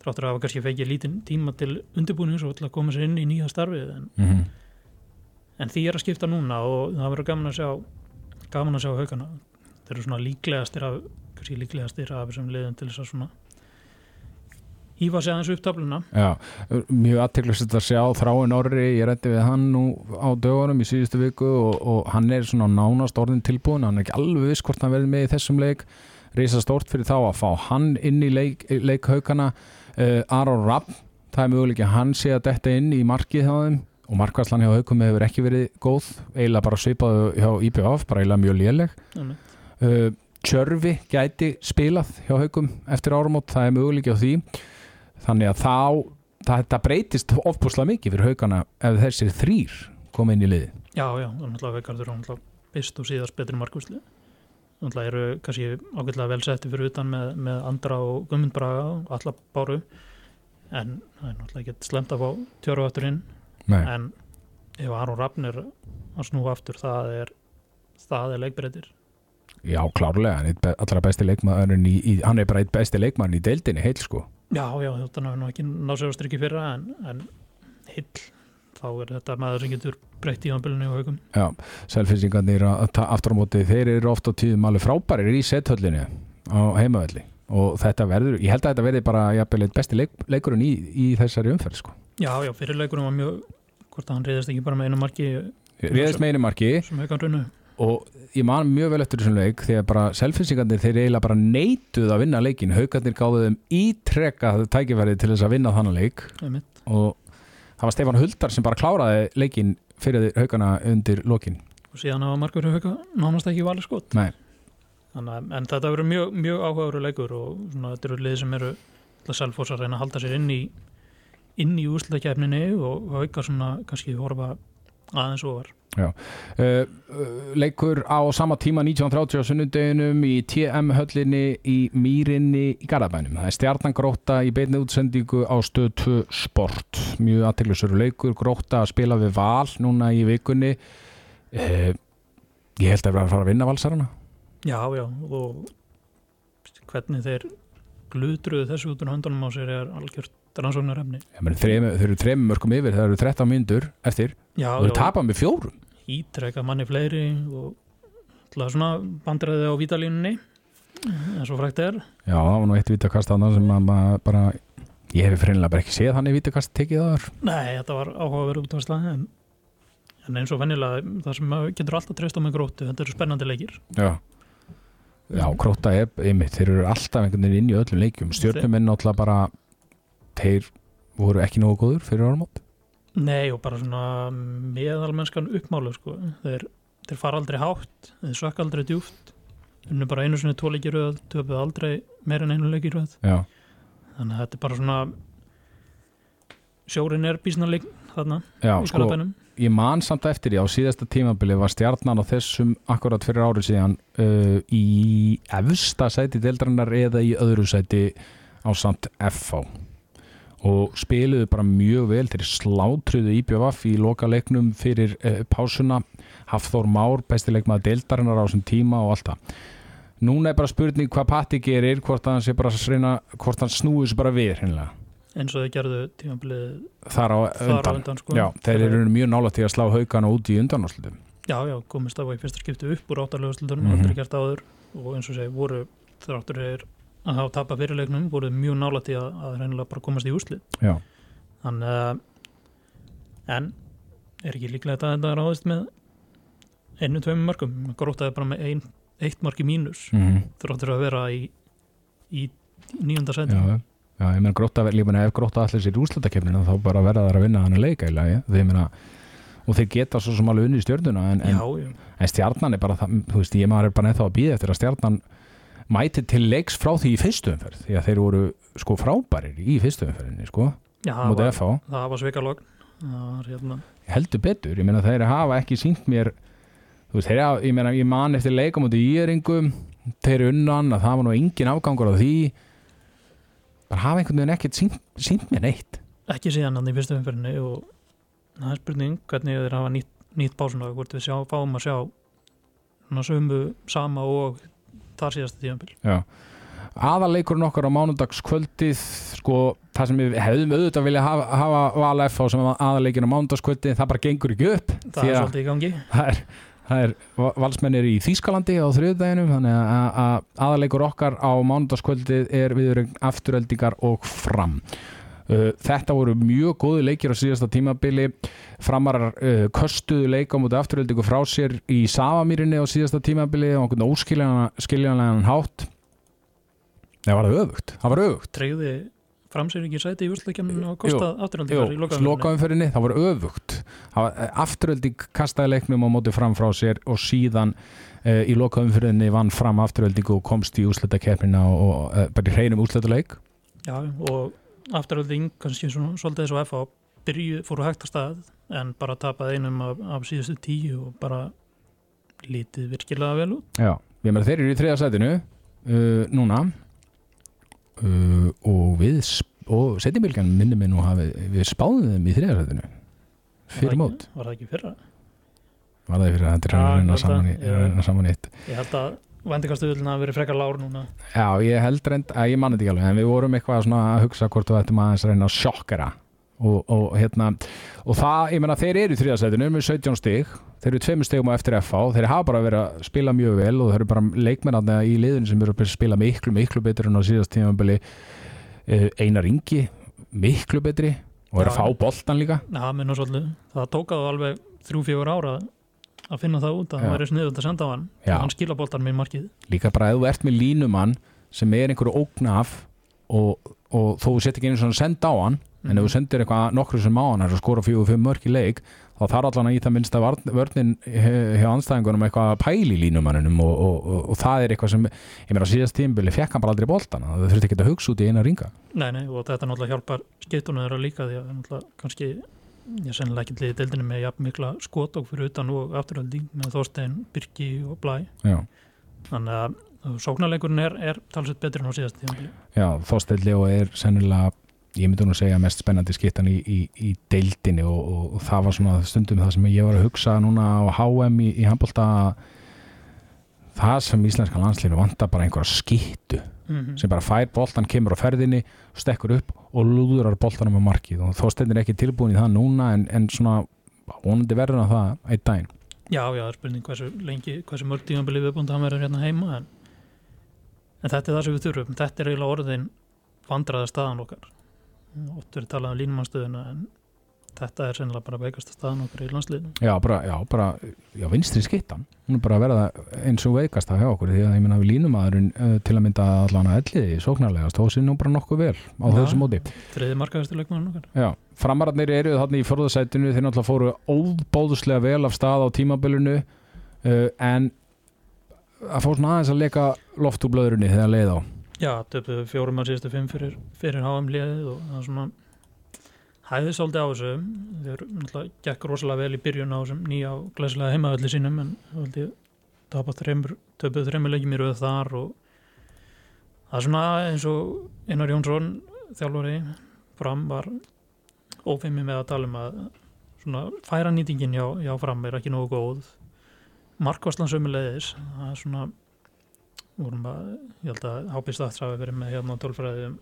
þráttur að hafa kannski fengið lítinn tíma til undirbúnings og til að koma sér inn í nýja starfið en, mm en því er að skipta núna og það verður gaman að sjá gaman að sjá haugana þeir eru svona líklegastir af kannski líklegastir af þessum liðum til þess að svona hýfa sig aðeins upp töfluna. Já, mjög aðteklust að sjá Þráin Orri, ég rætti við hann nú á dögunum í síðustu viku og, og hann er svona nánast orðin tilbúin hann er ekki alveg viss hvort hann verði með í þessum leik reysa stórt fyrir þá að fá hann inn í leik, leik haugana uh, Aron Rapp það er möguleik að hann sé að detta inn í markið hjá þeim. Og markværslan hjá haukum hefur ekki verið góð. Eiginlega bara svipaðu hjá IPF bara eiginlega mjög léleg. Uh, Tjörfi gæti spilað hjá haukum eftir áramót, það er möguleik á því. Þannig að þá það breytist ofbúslega mikið fyrir haugana ef þessir þrýr koma inn í liði Já, já, það er náttúrulega veikarður og náttúrulega fyrst og síðast betri markvíslu náttúrulega eru kannski ágætlega vel setti fyrir utan með, með Andra og Gummund Braga og alla báru en það er náttúrulega ekki slemt að fá tjóru aftur inn. Nei. en ef Aron Rafn er að snúa aftur það er það er leikbreytir. Já, klárlega, hann er allra besti leikmaðurinn í, í, hann er bara eitt besti leikmaðurinn í deildinni heil sko. Já, já, þetta nú ekki náð sér á strikki fyrra en, en hill þá er þetta maður sem getur breytt í ámbylunni og haugum Já, selfinsingarnir aftur á móti, þeir eru ofta tíðum alveg frábærir í sethöllinni á heimavelli og þetta verður, ég held að þetta verði bara jafnvel besti leik, leikurinn í, í þessari umferð sko. Já, já, fyrirleikurinn var mjög hvort að hann reyðist ekki bara með einu marki Réðist með einu marki. sem haugan runnu. Og ég man mjög vel eftir þessum leik þegar bara selfinsingarnir þeir eiginlega bara neituð að vinna leikin, haugarnir gáðu þeim ítrekkað tækifærið til þess að vinna þannig leik. Og það var Stefán Huldar sem bara kláraði leikin fyrir haugana undir lokin og síðan hafa markur hauga nánast ekki valið skot. Þannig, en þetta verður mjög, mjög áhugaður leikur og svona, þetta eru lið sem eru selfos að reyna að halda sér inn í inn í úrslutakefninni og hauga svona kannski horfa aðeins ofar Uh, uh, leikur á sama tíma 1930 á sunnudeginum í TM höllinni í Mýrinni í Garabænum. Það er stjarnangróta í beinni útsendingu á stöð 2 sport. Mjög aðteglisur leikur, gróta að spila við val núna í vikunni. Uh, ég held að vera að fara að vinna valsarana. Já, já, og hvernig þeir glutruðu þessu út úr höndunum á sér er algjört þrem, þeir eru þreim mörgum yfir, það eru 13 myndur eftir. Já, og þeir tapa með fjórum. ítreka manni fleiri og alltaf svona bandræði á vítalínunni en svo frækt er. Já, það var nú eitt vítakast þarna sem að maður bara, ég hef freinlega bara ekki séð hann í vítakast tekið þar. Nei, þetta var áhugaverð út af slag en, en eins og venjulega það sem getur alltaf treyst á með gróttu þetta eru spennandi leikir. Já. Já, Króta er, einmitt, þeir eru alltaf einhvern veginn inn í öllum leikjum. Stjórnuminn náttúrulega bara þeir voru ekki nógu góður fyrir áramót? Nei, og bara svona meðalmennskan uppmálu sko. þeir, þeir fara aldrei hátt þeir sökka aldrei djúft unnu bara einu sinni tvo leikir röð töpuð aldrei meir en einu leikir röð. Já, þannig að þetta er bara svona sjórin er bísnarleik þarna já sko, ég man samt eftir því á síðasta tímabili var stjarnan á þessum akkurat fyrir árið síðan uh, í efsta sæti deildrannar eða í öðru sæti á samt FH og spiluðu bara mjög vel. Þeir slátruðu IBVF í loka leiknum fyrir uh, pásuna. Hafþór Már, bestileikmaður deildarinnar á þessum tíma og allt það. Núna er bara spurning hvað Patti gerir hvort hann, hann snúi þessu bara við hreinlega. eins og þau gerðu tímabilið þar á undan, undan sko. Já, þeir eru mjög nála til að slá haugana út í undanáslutum já, já, komist af í fyrsta skipti upp úr áttarlega slutunum, aldrei gert áður. Og eins og segi, voru þráttur er að hafa tapað fyrirleiknum, voru mjög nála til að, að reynilega bara komast í úrslit. Já, þannig að en er ekki líklega að þetta ráðist með einu, tveimur mörgum grótaði bara með ein, eitt marki mínus. Mm þráttur að vera í, í nýjunda seti já, já, ég meina gróta lífuna ef gróta allir sér í úrslutakefnina þá bara verða þær að vinna hann að leika í lagi þeir meina, og þeir geta svo sem alveg unni í stjörnuna en, en, en stjarnan er bara það, þú veist, ég maður er bara ennþá að býða eftir að stjarnan mæti til leiks frá því í fyrstu umferð því að þeir voru sko frábærir í fyrstu umferðinni sko, já það, var, það var var hérna heldur betur, ég meina þeir hafa ekki sínt mér þú veist, þeir hafa, ég meina ég man eftir leika mútið íringum þeir unnan að það var nú engin afgangur á því. Bara hafa einhvern veginn ekkert sínt, sínt mér neitt. Ekki síðan hann í fyrstu umferðinni og það er spurning hvernig þeir hafa nýtt, nýtt básuna hvort við sjá, fáum að sjá svona sömu sama og þar síðasta tíðanbíl Já. aðaleikurinn okkar á mánudagskvöldið sko, það sem við hefðum auðvitað vilja hafa, hafa val F á sem aðaleikin á mánudagskvöldið, það bara gengur ekki upp það er svolítið í gangi. það er, það er va- valsmennir í Þýskalandi á þriðdaginum þannig að, að aðaleikur okkar á mánudagskvöldið er viður afturöldingar og fram þetta voru mjög góði leikir á síðasta tímabili. Framarar uh, köstuðu leika mútið afturöldingu frá sér í Savamýrinni á síðasta tímabili og einhvern óskiljanlegan hátt. Það var það öfugt? Það var öfugt. Treyði framsýr ekki sæti í úrslutakefninu og kosta afturhaldingar í lokaumferðinni, það var öfugt. Eh, afturölding kastaði leiknum og móti fram frá sér og síðan uh, í lokaumferðinni vann fram afturöldingu og komst í úrslutakeppnina og, og uh, bara í hreinum úrslutaleik Já, og afturhalding kannski svolítið eins og FH byrju, fóru hægt að stað en bara tapaði einum af, af síðustu tíu og bara lítið virkilega vel út. Já, við meðan þeir eru í þriða sætinu uh, núna. Uh, og við og setjumilgan minnum við nú hafi við spáðum þeim í þriða sætinu. Var fyrir það mót. ekki- Var það ekki fyrra? var það fyrir að þetta er að renna saman í eitt. Ég held að vendingastuðulina hafi verið frekar lár núna. Já, ég held reynd að ég manni þetta ekki alveg en við vorum eitthvað svona að hugsa hvort þú ættum að reyna að sjokkera. Og, og hérna og það, ég menna þeir eru í þriðasætinu með 17 stig, þeir eru tveimur stigum á eftir FH, þeir hafa bara verið að spila mjög vel og þeir eru bara leikmennarna í liðinu sem eru að spila miklu, miklu betur en á síðast tímabili. Einar Ingi miklu betri og eru að fá boltan líka. Já, minn og svolítið. Það tókaðu alveg þrjú, fjögur ára að finna það út að það væri sniðut að senda á hann Já. hann skila boltan með markið. Líka bara ef þú ert með línumann sem er einhverju ógnaf og, og þú sett ekki einu svona að senda á hann en ef þú sendir eitthvað nokkru sem á hann að skora og fimm mörk í leik þá þarf allan að í það minnsta varn- vörnin he- hjá anstæðingunum eitthvað að pæli línumanninum og, og, og, og það er eitthvað sem ég meira síðast tímbili fekk hann bara aldrei boltan það þurfti ekki að hugsa út í eina ringa. Nei, nei, og þetta náttúrulega hjálpar skiptunum þeirra líka því að kannski ég sennilega ekki liðið deildinu með jafn mikla skotók fyrir utan og afturhaldi með Þorstein, Birki og Blæ. Já, þannig að sóknarleikurinn er, er talsett betri en á síðast tímabili. Já þóstelli og er sennilega ég myndi nú segja mest spennandi skittan í, í, í deildinni og, og, og það var svona stundum það sem ég var að hugsa núna á HM í, í handbólta það sem íslenska landslífi vantar bara einhverja skittu mm sem bara fær boltan, kemur á ferðinni stekkur upp og lúðurar boltanum á markið. Og þóstelli er ekki tilbúin í það núna en, en svona vonandi verður að það einn daginn. Já, já, það er spurning hversu lengi, hversu mörg tímabili viðbúnd hann verður hérna heima en, en þetta er það sem við þurfum. Þetta er eiginlega orðin vandraða staðan okkar. Oft verið talað um línumannstöðuna en þetta er sennilega bara veikasta staðan okkar í landsliðinu. Já, bara, já, bara, já, vinstri skittan hún er bara að verða eins og veikast að hjá okkur því að ég minna við línumadurinn uh, til að mynda allan að elliði sóknarlegast sé nú bara nokkuð vel á Já. þessu móti. þriði markaðastu leikmann okkar. Já, framararnir eru þarna í fjórðasætinu þeir náttúrulega fóru óbóðslega vel af stað á tímabilinu uh, en að fá svona aðeins að leka loft úr blöðrunni þegar leið á. Já, töpuðu fjórum að síðustu fimm fyrir, fyrir HM liðið og það er svona hæði svolítið á þessu? Þeir náttúrulega gekk rosalega vel í byrjun á þessum nýja og glæslega heimaðalli sínum en töpuðu þreymur leikjum í rauð þar og það er svona eins og Einar Jónsson þjálfari fram var ófimmi með að tala um að svona færa nýtingin hjá, hjá fram er ekki nógu góð. Markvarslan sömulegðis það er svona vorum að, ég held að Hápi Stats hafi verið með hérna á tölfræði um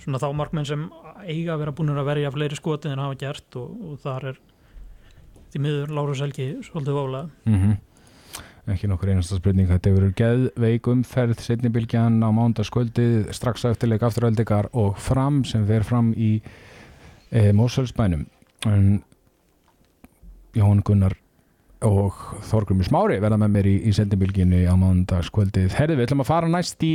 svona þá markmenn sem eiga að vera búin að verja fleiri skoti en hafa gert og, og þar er því miður Láru Selgi svolítið vála mm ekki nokkur einasta spurning þetta hefur verið geðveik umferð setnibilgjan á mándaskvöldið strax á eftirleik afturöldikar og fram sem fer fram í e, Mósfellsbænum en Jón Gunnar og Þorgrumi Smári verða með mér í, í setnibilginni á mándaskvöldið herði við ætlum að fara næst í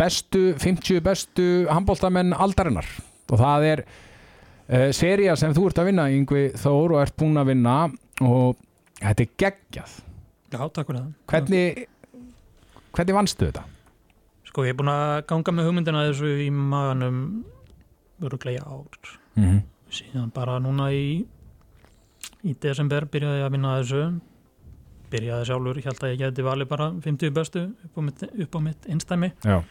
bestu, 50 bestu handbóltamenn aldarinnar. Og það er e, seria sem þú ert að vinna Yngvi Þór og ert búin að vinna. Og þetta er geggjað. Já, takk fyrir það. Hvernig, hvernig vannstu þetta? Sko, ég er búin að ganga með hugmyndina þessu í maganum öruglega í ár. Mm -hmm. síðan bara núna í í desember byrjaði ég að vinna þessu. Byrjaði sjálfur, ég held að ég geti valið bara 50 bestu upp á mitt, mitt einstæmi Já.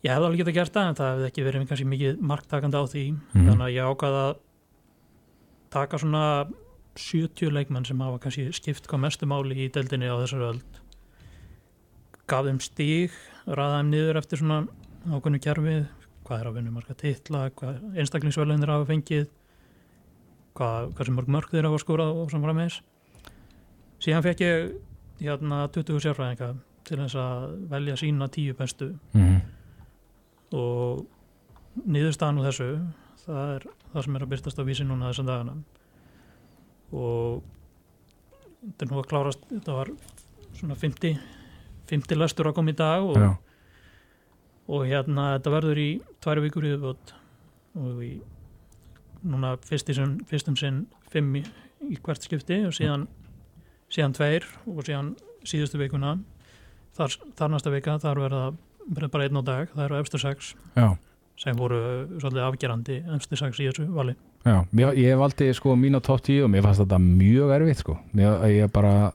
Ég hefði alveg getað gert það en það hefði ekki verið kannski mikið marktakandi á því. Mhm. þannig að ég ákvaða að taka svona 70 leikmenn sem hafa kannski skipt hvað mestu máli í deildinni á þessari öld. Gaf þeim stíg ræða þeim niður eftir svona ákveðnu kerfi. Hvað er að vinna marga titla hvað einstaklingsverðin þeir hafa fengið hvað, hvað sem mörg mörg þeir hafa skórað og sem frammeins síðan fekk ég hérna 20 sérfræðinga til þess að velja sína tíu bestu. Mm. Og niðurstaðan úr þessu það er það sem er að byrtast á vísi núna þessum dagana. Og þetta er nú að klárast þetta var svona 50 50 lestur að koma í dag og, og hérna þetta verður í tværi vikur í viðbót. Og í núna fyrst sinn, fyrstum sinn fimm í, í hvert skipti og síðan síðan tveir og síðan síðustu vikuna. Þar, þar næsta vika þar verða bara einn á dag, það eru efstu sex Já, sem voru svolítið afgerandi efstu sex í þessu vali. Já, mér, ég valdi sko mína top 10 og mér fannst þetta mjög erfitt sko. Mér, ég bara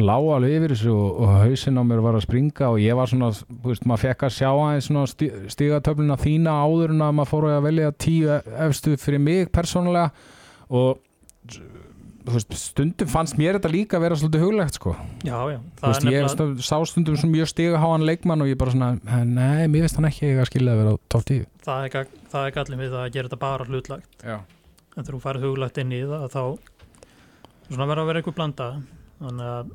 lá alveg yfir þessu og, og hausinn á mér var að springa og ég var svona, þú veist, maður fekk að sjá aðeins svona sti- stigatöfluna þína áður en að maður fór að velja tíu efstu fyrir mig persónulega og veist, stundum fannst mér þetta líka að vera svolítið huglegt sko. Já, já, veist, ég nefnilega stund, sá stundum svona mjög stigaháan leikmann og ég bara svona, nei, mér finnst hann ekki að skilja að vera á top 10 það er, það er gallin við að gera þetta bara hlutlagt. Já, en þegar þú færið huglagt inn í það þá svona verður að vera eitthvað blanda. Þannig að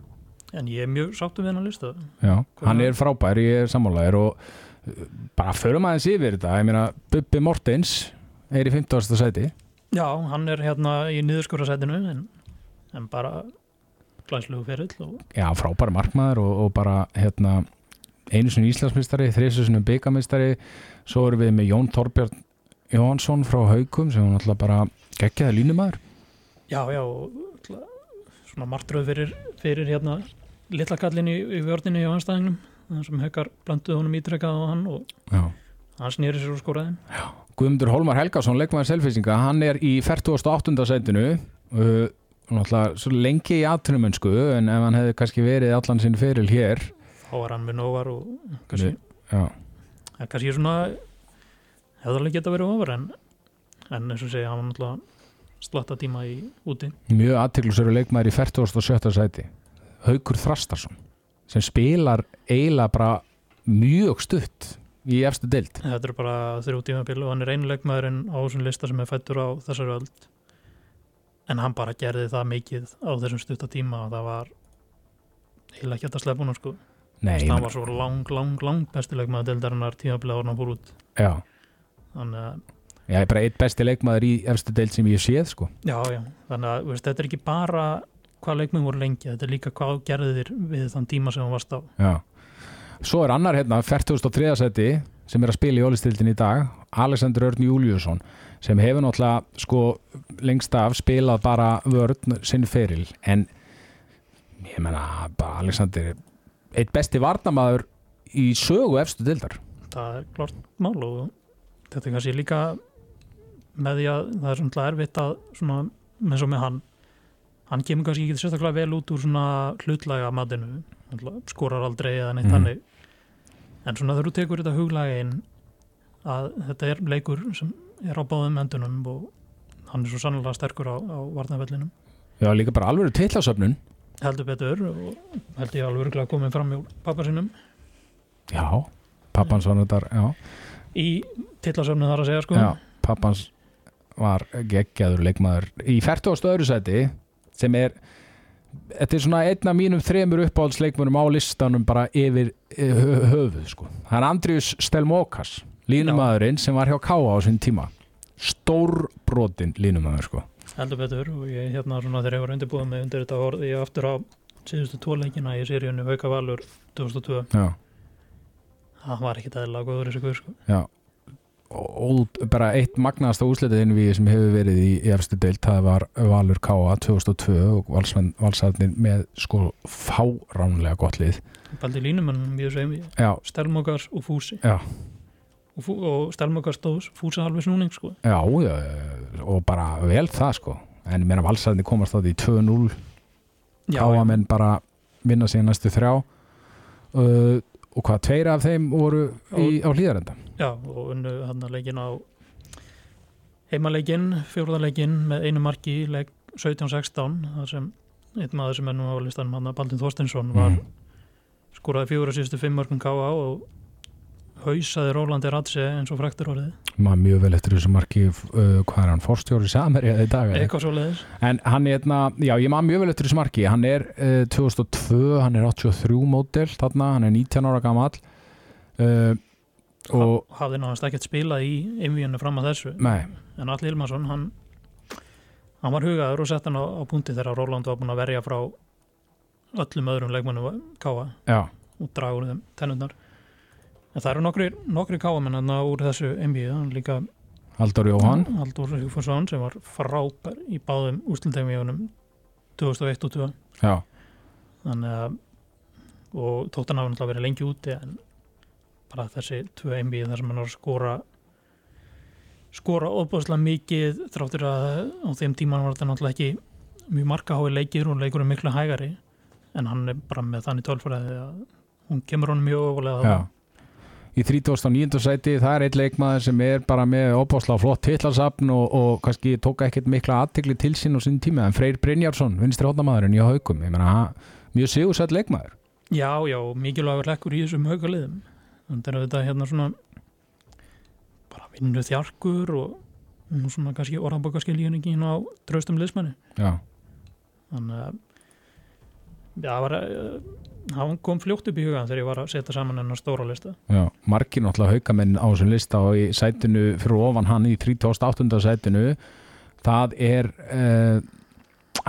en ég er mjög sáttu við hennar lista. Já, Hvað- hann er frábær, ég er sammálaðir og uh, bara förum aðeins yfir þetta. Ég meina, Bubbi Mortens er í 15. sæti. Já, hann er hérna í niðurskúrasætinu en, en bara glæslegu ferill og Já, frábær markmaður og, og bara hérna, einu sinni Íslandsmeistari þrjusu sinni byggamistari svo erum við með Jón Torbjörn Jóhansson frá Haugum sem hún alltaf bara geggjaði línumæður. Já, já, og svona martröð fyrir, fyrir hérna litla kallin í, í vörðinu í anstæðingnum þannig sem Haukar blönduð honum ítrekkað á hann og Já. hann snýri sér úr skóraði Guðmundur Holmar Helgason, leikmaður selfisinga hann er í 48. sætinu. Uh, náttúrulega svo lengi í atvinnumönsku en ef hann hefði kannski verið allan sinn feril hér þá var hann með nóvar og kannski, ja, kannski svona hefði alveg geta verið ofar en, en eins og segja, hann var náttúrulega slatta tíma í úti. Mjög aðtiklusöru leikmaður í 47. sæti Haukur Þrastarsson sem spilar eiginlega bara mjög stutt í efstu deild. Þetta er bara þrjú tímabil og hann er einu leikmaðurinn á þessum lista sem er fættur á þessari öld en hann bara gerði það mikið á þessum stutta tíma og það var heila ekki slepa hún sko. Nei, það var svo lang, lang, lang besti leikmaður deildarinnar tímabilið ára hann fór út já, þannig að, ég er bara eitt besti leikmaður í efstu deild sem ég séð sko já, já þannig að veist, þetta er ekki bara hvað leikmenn voru lengi, þetta er líka hvað gerði þér við þann tíma sem hann varst á Já. Svo er annar hérna, 43. seti sem er að spila í ólistildin í dag Alexander Örn Júliusson sem hefur náttúrulega sko lengst af spilað bara vörn sinn feril. En ég menna bara Alexander er eitt besti varnamaður í sögu efstu dildar það er klart mál og þetta er kannski líka með því að það er svona erfitt að svona, með svo með hann hann kemur kannski ekki sérstaklega vel út úr svona hlutlæga matinu skorar aldrei eða neitt Mhm. hannig en svona þegar þú tekur þetta huglæga inn að þetta er leikur sem er á báðum endunum og hann er svo sannlega sterkur á, á varnavellinum Já, líka bara alveg tillasöfnun heldur betur og held ég alveg örgulega komið fram hjá pappa sinum Já, pappans var þetta já, í tillasöfnu þar að segja sko. Já, pappans var geggjaður leikmaður í 40. öðru seti sem er þetta er svona einn af mínum þremur uppáhaldsleikmörum á listanum bara yfir eh, hö- höfuð sko. það er Andrius Stelmokas línumæðurinn sem var hjá Káa á sinn tíma. Stórbrotin línumæður sko. heldur betur og ég hérna svona þegar ég var undirbúið með undir þetta horfði ég aftur á síðustu tvo leikina í seríunni Hauka Valur 2002 já, það var ekkit eðlilega góður þessi guð sko. já. Og bara eitt magnaðasta úslitiðin við sem hefur verið í, efstu deilt það var Valur Káa 2002 og Valsarnir með sko fáránlega gott lið. Baldi þessu já, Stelmokars og Fúsi. Já og, og Stelmokars stóðs Fúsi halvi snúning sko. Já, og bara vel það sko en ég meina valsarðinni komast það í 2-0 já, káamenn bara vinna síðan næstu þrjá uh, og hvað tveir af þeim voru í, á hlýðarenda já, og unnu hann að leikin á heimaleikin, fjórðaleikin með einu marki leik 17-16 þar sem einn maður sem er nú á listanum hann að Baldin Þorstinsson var mm. skoraði fjóra síðustu fimm mörgum K.A. og hausaði Rólandi Ratse eins og fræktur orðið. Maður mjög vel eftir þessu marki uh, hvað er hann, forstjóri Samherja í dag eitthvað svo leiðis en hann er hérna, já ég maður mjög vel eftir þessu marki. Hann er uh, 2002, hann er 83 mótel þarna, hann er 19 ára gamall. Uh, og hafði náðast ekkert spilað í einvíunni fram að þessu. Nei, en Alli Ilmarsson hann, hann var hugaður og sett hann á, á punkti þegar Róland var búin að verja frá öllum öðrum leikmannum K.A. já, og draga úr þeim tennundar en það eru nokkri, nokkri káamenn þarna úr þessu NBA líka Haldur Jóhann. Haldur Sigfússon sem var frábær í báðum úrslutegmíunum 2001 og 2002 Já, þannig að og tótt hann hafa náttúrulega verið lengi úti en bara þessi tvö NBA þar sem hann var að skora skora óbúðslega mikið þráttur að á þeim tíman var þetta náttúrulega ekki mjög markahái leikir og leikur er miklu hægari. En hann er bara með þannig tölfræði að hún kemur honum mjög ofalega Í 39. sæti, það er eitt leikmaður sem er bara með óbáslega flott titlarsafn og, og kannski tóka ekkert mikla aðtikli til sín og sín tíma, en Freyr Brynjarsson vinstri hóttamæðurinn í haugum, ég hann- mjög sigursætt leikmaður. Já, já, mikilvægur lekkur í þessum haugaliðum þannig er þetta hérna svona bara vinnu þjarkur og, og svona kannski orðanbókarskiljuningin á draustum liðsmanni. Já, þannig að það var, eh, hann kom fljótt upp í hugan þegar ég var að setja saman hennar stóra lista já, margir náttúrulega haugamenn á þessum lista og í sætinu fyrir ofan hann í 38. sætinu það er uh,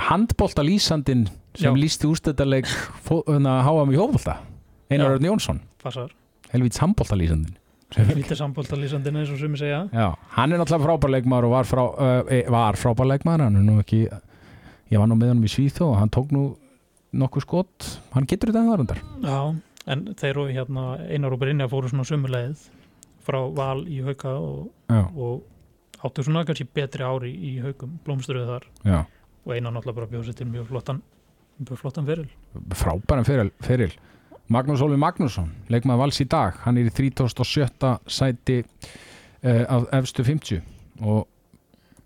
handbólta lýsandin sem Já. lýsti úrstættarleik háam í hófbólta Einar. Örn Jónsson, helvíts handbólta lýsandin lítið sambóltalýsandinn eins og sumi segja Já, hann er náttúrulega frábærleikmaður og var, frá, uh, var frábærleikmaður hann er nú ekki, ég var nú með hann í Svíþó og hann tók nú nokkuð skot. Hann getur þetta þarundar Já, en þeir og hérna Einar og Brynja fóru svona sömulegið frá val í hauka og, og áttu svona kannski betri ári í haukum, blómstruðu þar. Já, og Einar náttúrulega bara bjóð sér til mjög flottan mjög flottan feril. Frábæran feril, feril. Magnús Óli Magnússon leikmaður vals í dag, hann er í 37. sæti uh, af efstu 50 og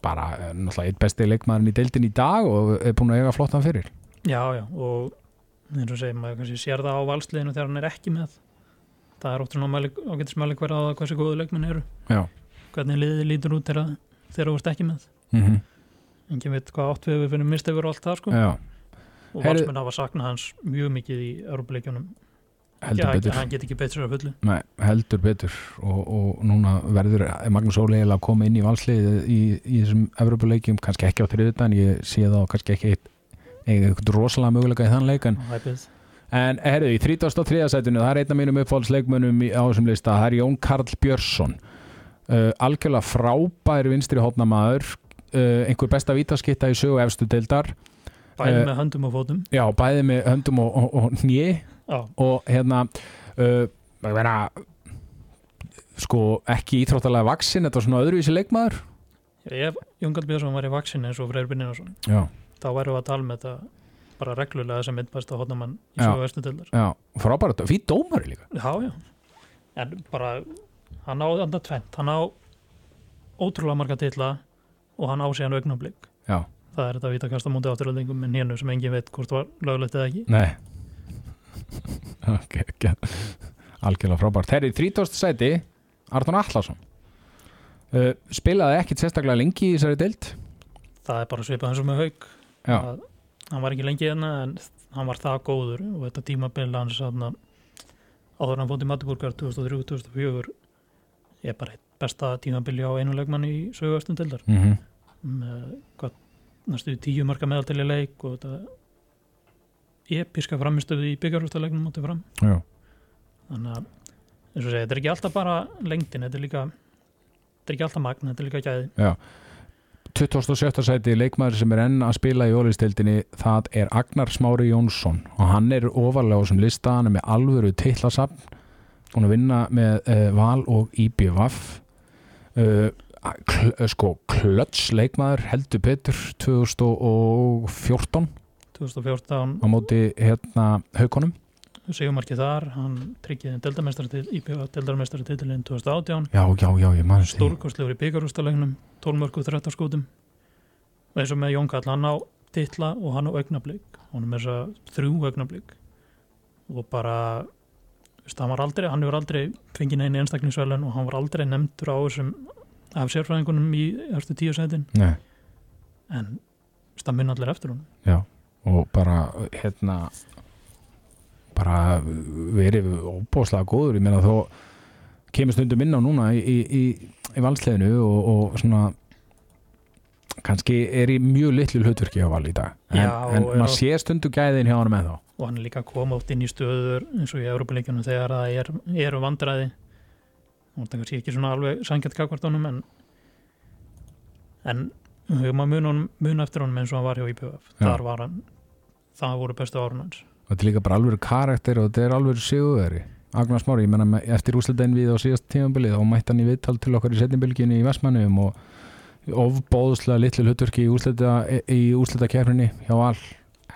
bara uh, náttúrulega eitt besti leikmaðurinn í deildin í dag og er búin að eiga flottan feril Já, já, og eins og segir maður kannski sér það á valsliðinu þegar hann er ekki með. Það er svona ágættismæli hverja á það hversu góðu leikmenn eru. Já, hvernig liðið lítur út þegar þú ert ekki með. Mm engin veit hvað átt við við finnum mistefur og allt það sko. Já. Og valsmenn hafa saknað hans mjög mikið í betur. hann get ekki betur að fullu. Nei, heldur betur. Og, og núna verður Magnús Óli að koma inn í valsliðið í, í þessum Evropuleikjum, kannski ekki á þriðutan ég sé það kannski ekki eitt, eitthvað rosalega möguleika í þann leik en, en herðu, í 33. sætinu það er einn af mínum uppfólksleikmönnum á þessum lista, það er Jón Karl Björnsson. Uh, algjörlega frábær vinstri hópnamaður uh, einhver besta vítaskitta í sögu efstu deildar. Bæði Eh, með höndum og fótum. já, bæði með höndum og, og, og nýi og hérna uh, meina sko ekki íþróttalega vaksin þetta var svona öðruvísi leikmaður. Ef Jóngald Björnsson var í vaksin eins og Freyr Brynjarsson. Já, þá væru að tala með þetta bara reglulega sem myndbæsta hodnamann í svo vestu dildar já, frábært fyrir dómari líka. Já, já. En bara, hann á þetta tvent hann á ótrúlega marga titla og hann á síðan augnablik. Já, það er þetta að vita kasta múti átturöldingum með nénu sem engin veit hvort var löglegt eða ekki. Nei. Ok, ok. Algjörlega frábært, þeir í 30. sæti Arton Allarsson uh, spilaði ekkit sérstaklega lengi í þessari deild? Það er bara svipað eins og með haug að, hann var ekki lengi hérna en hann var það góður. Og þetta tímabil hans þarna, áður hann fótt í Matiburgar 2003-2004 er bara eitt besta tímabili á einu leikmann í söguvestum dildar mm með hvað, næstu tíu marka meðaltali leik og þetta episka framistöðu í byggjarústalegnum átti fram. Já, þannig að eins og segja, þetta er ekki alltaf bara lengdin, þetta er líka þetta er ekki alltaf magn, þetta er líka gæði. Já 27. sæti leikmaður sem er enn að spila í ólistildinni það er Agnar Smári Jónsson. Og hann er ofarlega á þessum lista hann er með alvöru teitlasafn búin að vinna með uh, Val og IBVF uh, kl sko klöts leikmaður heldur betur 2014 2014 á móti hérna haukonum Sigumarki þar, hann tryggiði deldarmestari titilinn 2018 já, já, já, ég mann því. Stórkostlegur í byggarústalegnum 12 mörgu 13 skútum og eins og með Jón Kall, hann á titla og hann á augnablík hann er með þess að þrjú augnablík og bara veist, hann var aldrei, hann hefur aldrei fengið neina einstaklingsvelun og hann var aldrei nefndur á þessum af sérfræðingunum í erstu tíu sætin. Nei, en veist, það mun allir eftir hún já, og bara hérna bara verið óbóðslega góður, ég meina þó kemur stundum inn á núna í, í, í, í valsleginu og, og svona kannski er í mjög litlu hlutverki á val í dag. En, en maður sé stundu gæðin hjá hann með þá og hann er líka að koma oft inn í stöður eins og í Európa-leikjunum þegar það er, eru vandræði. Og það kannski ekki svona alveg sangjart kakvartónum en en við maður mun, honum- mun eftir honum eins og hann var hjá Já. þar var hann, það voru bestu árun hans. og þetta er líka bara alveg karakter og þetta er alveg sigurveri Agnar Smári, ég menna eftir úsleitaðin við á síðast tímabilið þá mætti hann í viðtal til okkar í setnibilginni í Vestmannum og ofbóðslega litlu hlutverki í úslita kefninni hjá all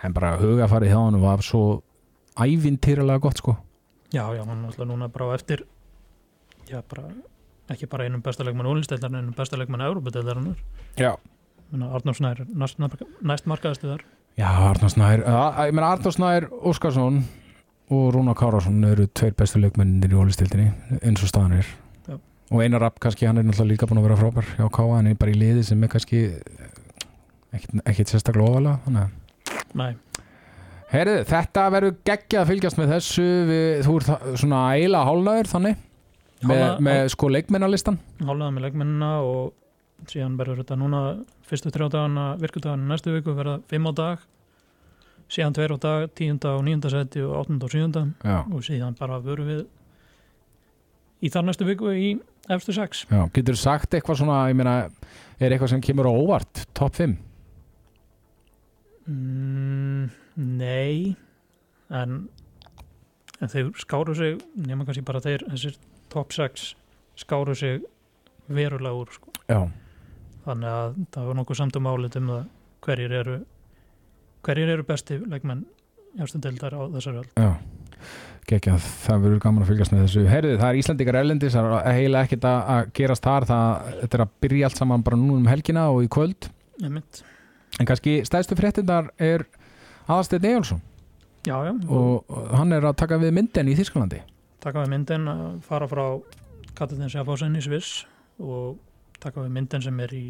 en bara hugafarið hjá hann var svo ævintýralega gott sko. Já, já, hann alltaf núna bara eftir já, bara ekki bara einum besta leikmann ólisteildar en einum besta leikmann Európa-deildarinnar Já, Arnór Snær næst, næst markaðastu þar Já, Arnór Snær ég meina Arnór Snær Óskarsson og Rúna Kárásson eru tveir bestu leikmennir í ólistildinni eins og staðan er. Já. og Einar Rapp kannski, hann er náttúrulega líka búin að vera frábær hjá Káa, hann er bara í liði sem er kannski ekkit, ekkit sérstaklega ofalega þannig að Nei, Herðu, þetta verður geggjað að fylgjast með þessu við, þú ert svona eila hálnaður þannig með, með sko leikmennalistan. Hálnaða með leikmennina og síðan verður þetta núna fyrstu þrjá dagana, virkudagana næstu viku verða fimm á dag síðan tveir á dag, tíunda og níunda seti og áttunda og síðunda Já, og síðan bara vörum við í þar næstu viku í efstu sex. Já, getur sagt eitthvað svona, ég meina er eitthvað sem kemur á óvart, top 5 mm, Nei en, en þeir skáru sig nema kannski bara þeir þessir top 6 skáru sig verulega úr sko. Já, þannig að það var nokkuð samt um álit um það hverjir eru hverjir eru besti leikmenn jástu deildar á þessari öll já. Gekja, það verður gaman að fylgjast með þessu. Herðu, það er Íslandikar erlendis, það er heila ekkert að að gerast þar, það, þetta er að byrja allt saman bara núna um helgina og í kvöld. Einmitt. en kannski stæðstu fréttindar er Aðarsteinn Eyjálsson Já, já, og og hann er að taka við myndin í Þísklandi taka við myndin að fara frá Katalin Sjafásen í Sviss og taka við myndin sem er í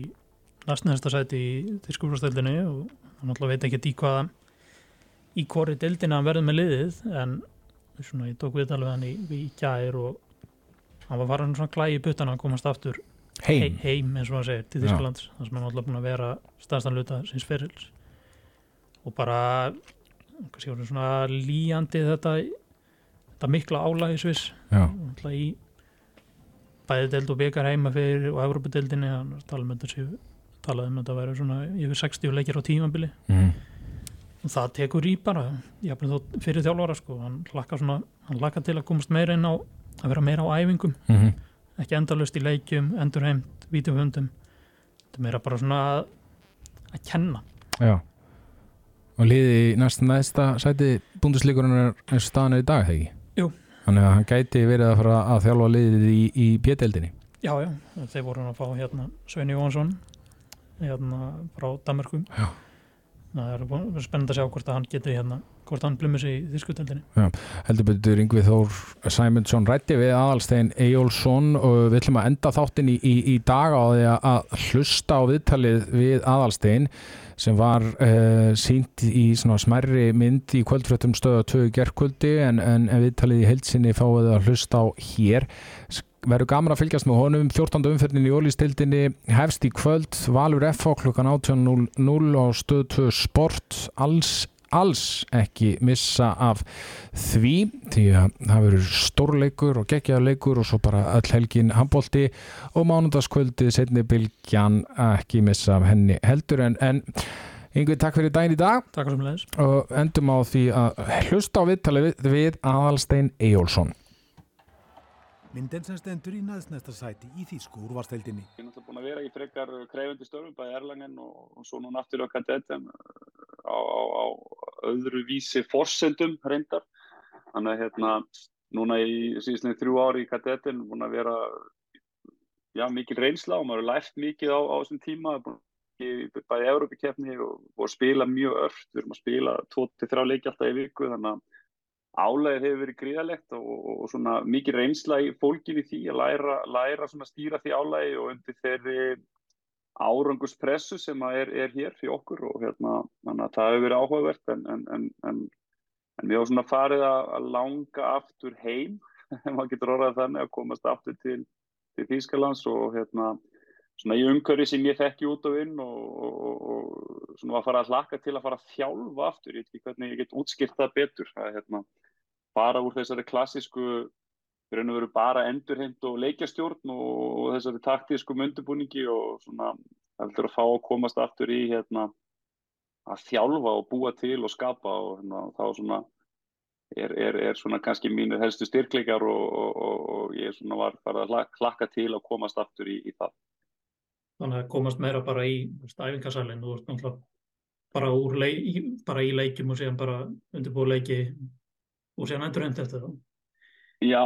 næstnæsta sæti í Þískúrastöldinni og hann alltaf veit ekki í hvaða í hvori deildina hann verður með liðið en svona ég tók viðtal við hann í, í gær og hann var farin svona klæði í puttana að komast aftur Heim, heim, eins og hann segir til. Þísklands þar sem hann alltaf búin að vera stærstan luta síns ferils. Og bara svona líjandi þetta þetta mikla já, alltaf í bæði deild og byggar heima fyrir og Evropadeildinni hann talaði um þetta þetta væri svona yfir 60 leikir á tímabili mm. og það tekur í bara jafnir þó fyrir þjálfara sko hann lakka svona, hann lakka til að komast meira inn á að vera meira á æfingum Mm ekki endalust í leikjum, endurheimt vídeofundum þetta er meira bara svona að, að kenna já og liði í næsta sæti búnduslíkurinn er staðan er í dag, ekki? Jú. Þannig að hann gæti verið að fara að þjálfa liðið í, í P-deildinni. Já, já, þeir voru að fá hérna Sveini Jóhansson hérna frá Danmarkum Já. það er spennandi að sjá hvort að hann getur hérna, hvort hann blumur sig í þýrskutöldinni heldur betur Yngvi Þór Sæmundsson rætti við aðalstein Eyjólfsson og við ætlum að enda þáttin í, í, í dag á því að- hlusta á viðtalið við aðalstein sem var uh, sínt í smerri mynd í kvöldfréttum stöða 2 gerkvöldi en, en, en viðtalið í heilsinni fáið að hlusta á hér. Verður gaman að fylgjast með honum. 14. umferðin í ólistildinni hefst í kvöld. Valur FH klukkan 18.00 á stöð 2 sport. Alls alls ekki missa af því því að það verður stórleikur og geggjaðleikur og svo bara öll helgin handbólti og mánundaskvöldi setni bylgjan ekki missa af henni heldur en, en yngvið takk fyrir daginn í dag. Og endum á því að hlusta á viðtali við, við Aðalstein Eyjólfsson Myndin sem stendur í næðsnesta sæti í Þýsku úrvarsteldinni. Ég er náttúrulega búin að vera í frekar krefandi störfum, bæði Erlangen og, svo núna aftur á kadetem á, á, á öðru vísi forsendum reyndar. Þannig að hérna, núna í síðan þrjú ári í kadetin, búin að vera já, mikil reynsla og maður har lært mikið á, á þessum tíma, bæði Európa-kefni og, og spila mjög öll. Við erum að spila 2-3 leiki alltaf í viku, þannig að álæðið hefur verið gríðalegt og, og svona mikið reynsla í fólkin í því að læra, læra svona stýra því álægi og undir þeirri áranguspressu sem er, er hér fyrir okkur og hérna, þannig að það hefur verið áhugavert en, en, en, en, en við hafa svona farið að, langa aftur heim, ef maður getur orðað þannig að komast aftur til, til Þýskalands og hérna svona í umhverfi sem ég þekki út og inn og, og, og svona að fara að hlaka til að fara að þjálfa aftur, ég veit ekki hvernig ég get útskilt það betur, það er hérna fara úr þessari klassísku fyrir henni veru bara endurheimt og leikjastjórn og, og þessari taktísku myndubúningi og svona heldur að fá að komast aftur í hérna að þjálfa og búa til og skapa og hérna, þá svona er, er, er svona kannski mínir helstu styrkleikar og, og, og ég svona var bara að klakka til að komast aftur í, í það. Þannig að komast meira bara í æfingarsælinn og bara, leik, bara í leikjum og síðan bara undirbúið leiki og síðan endur hendt eftir það. Já,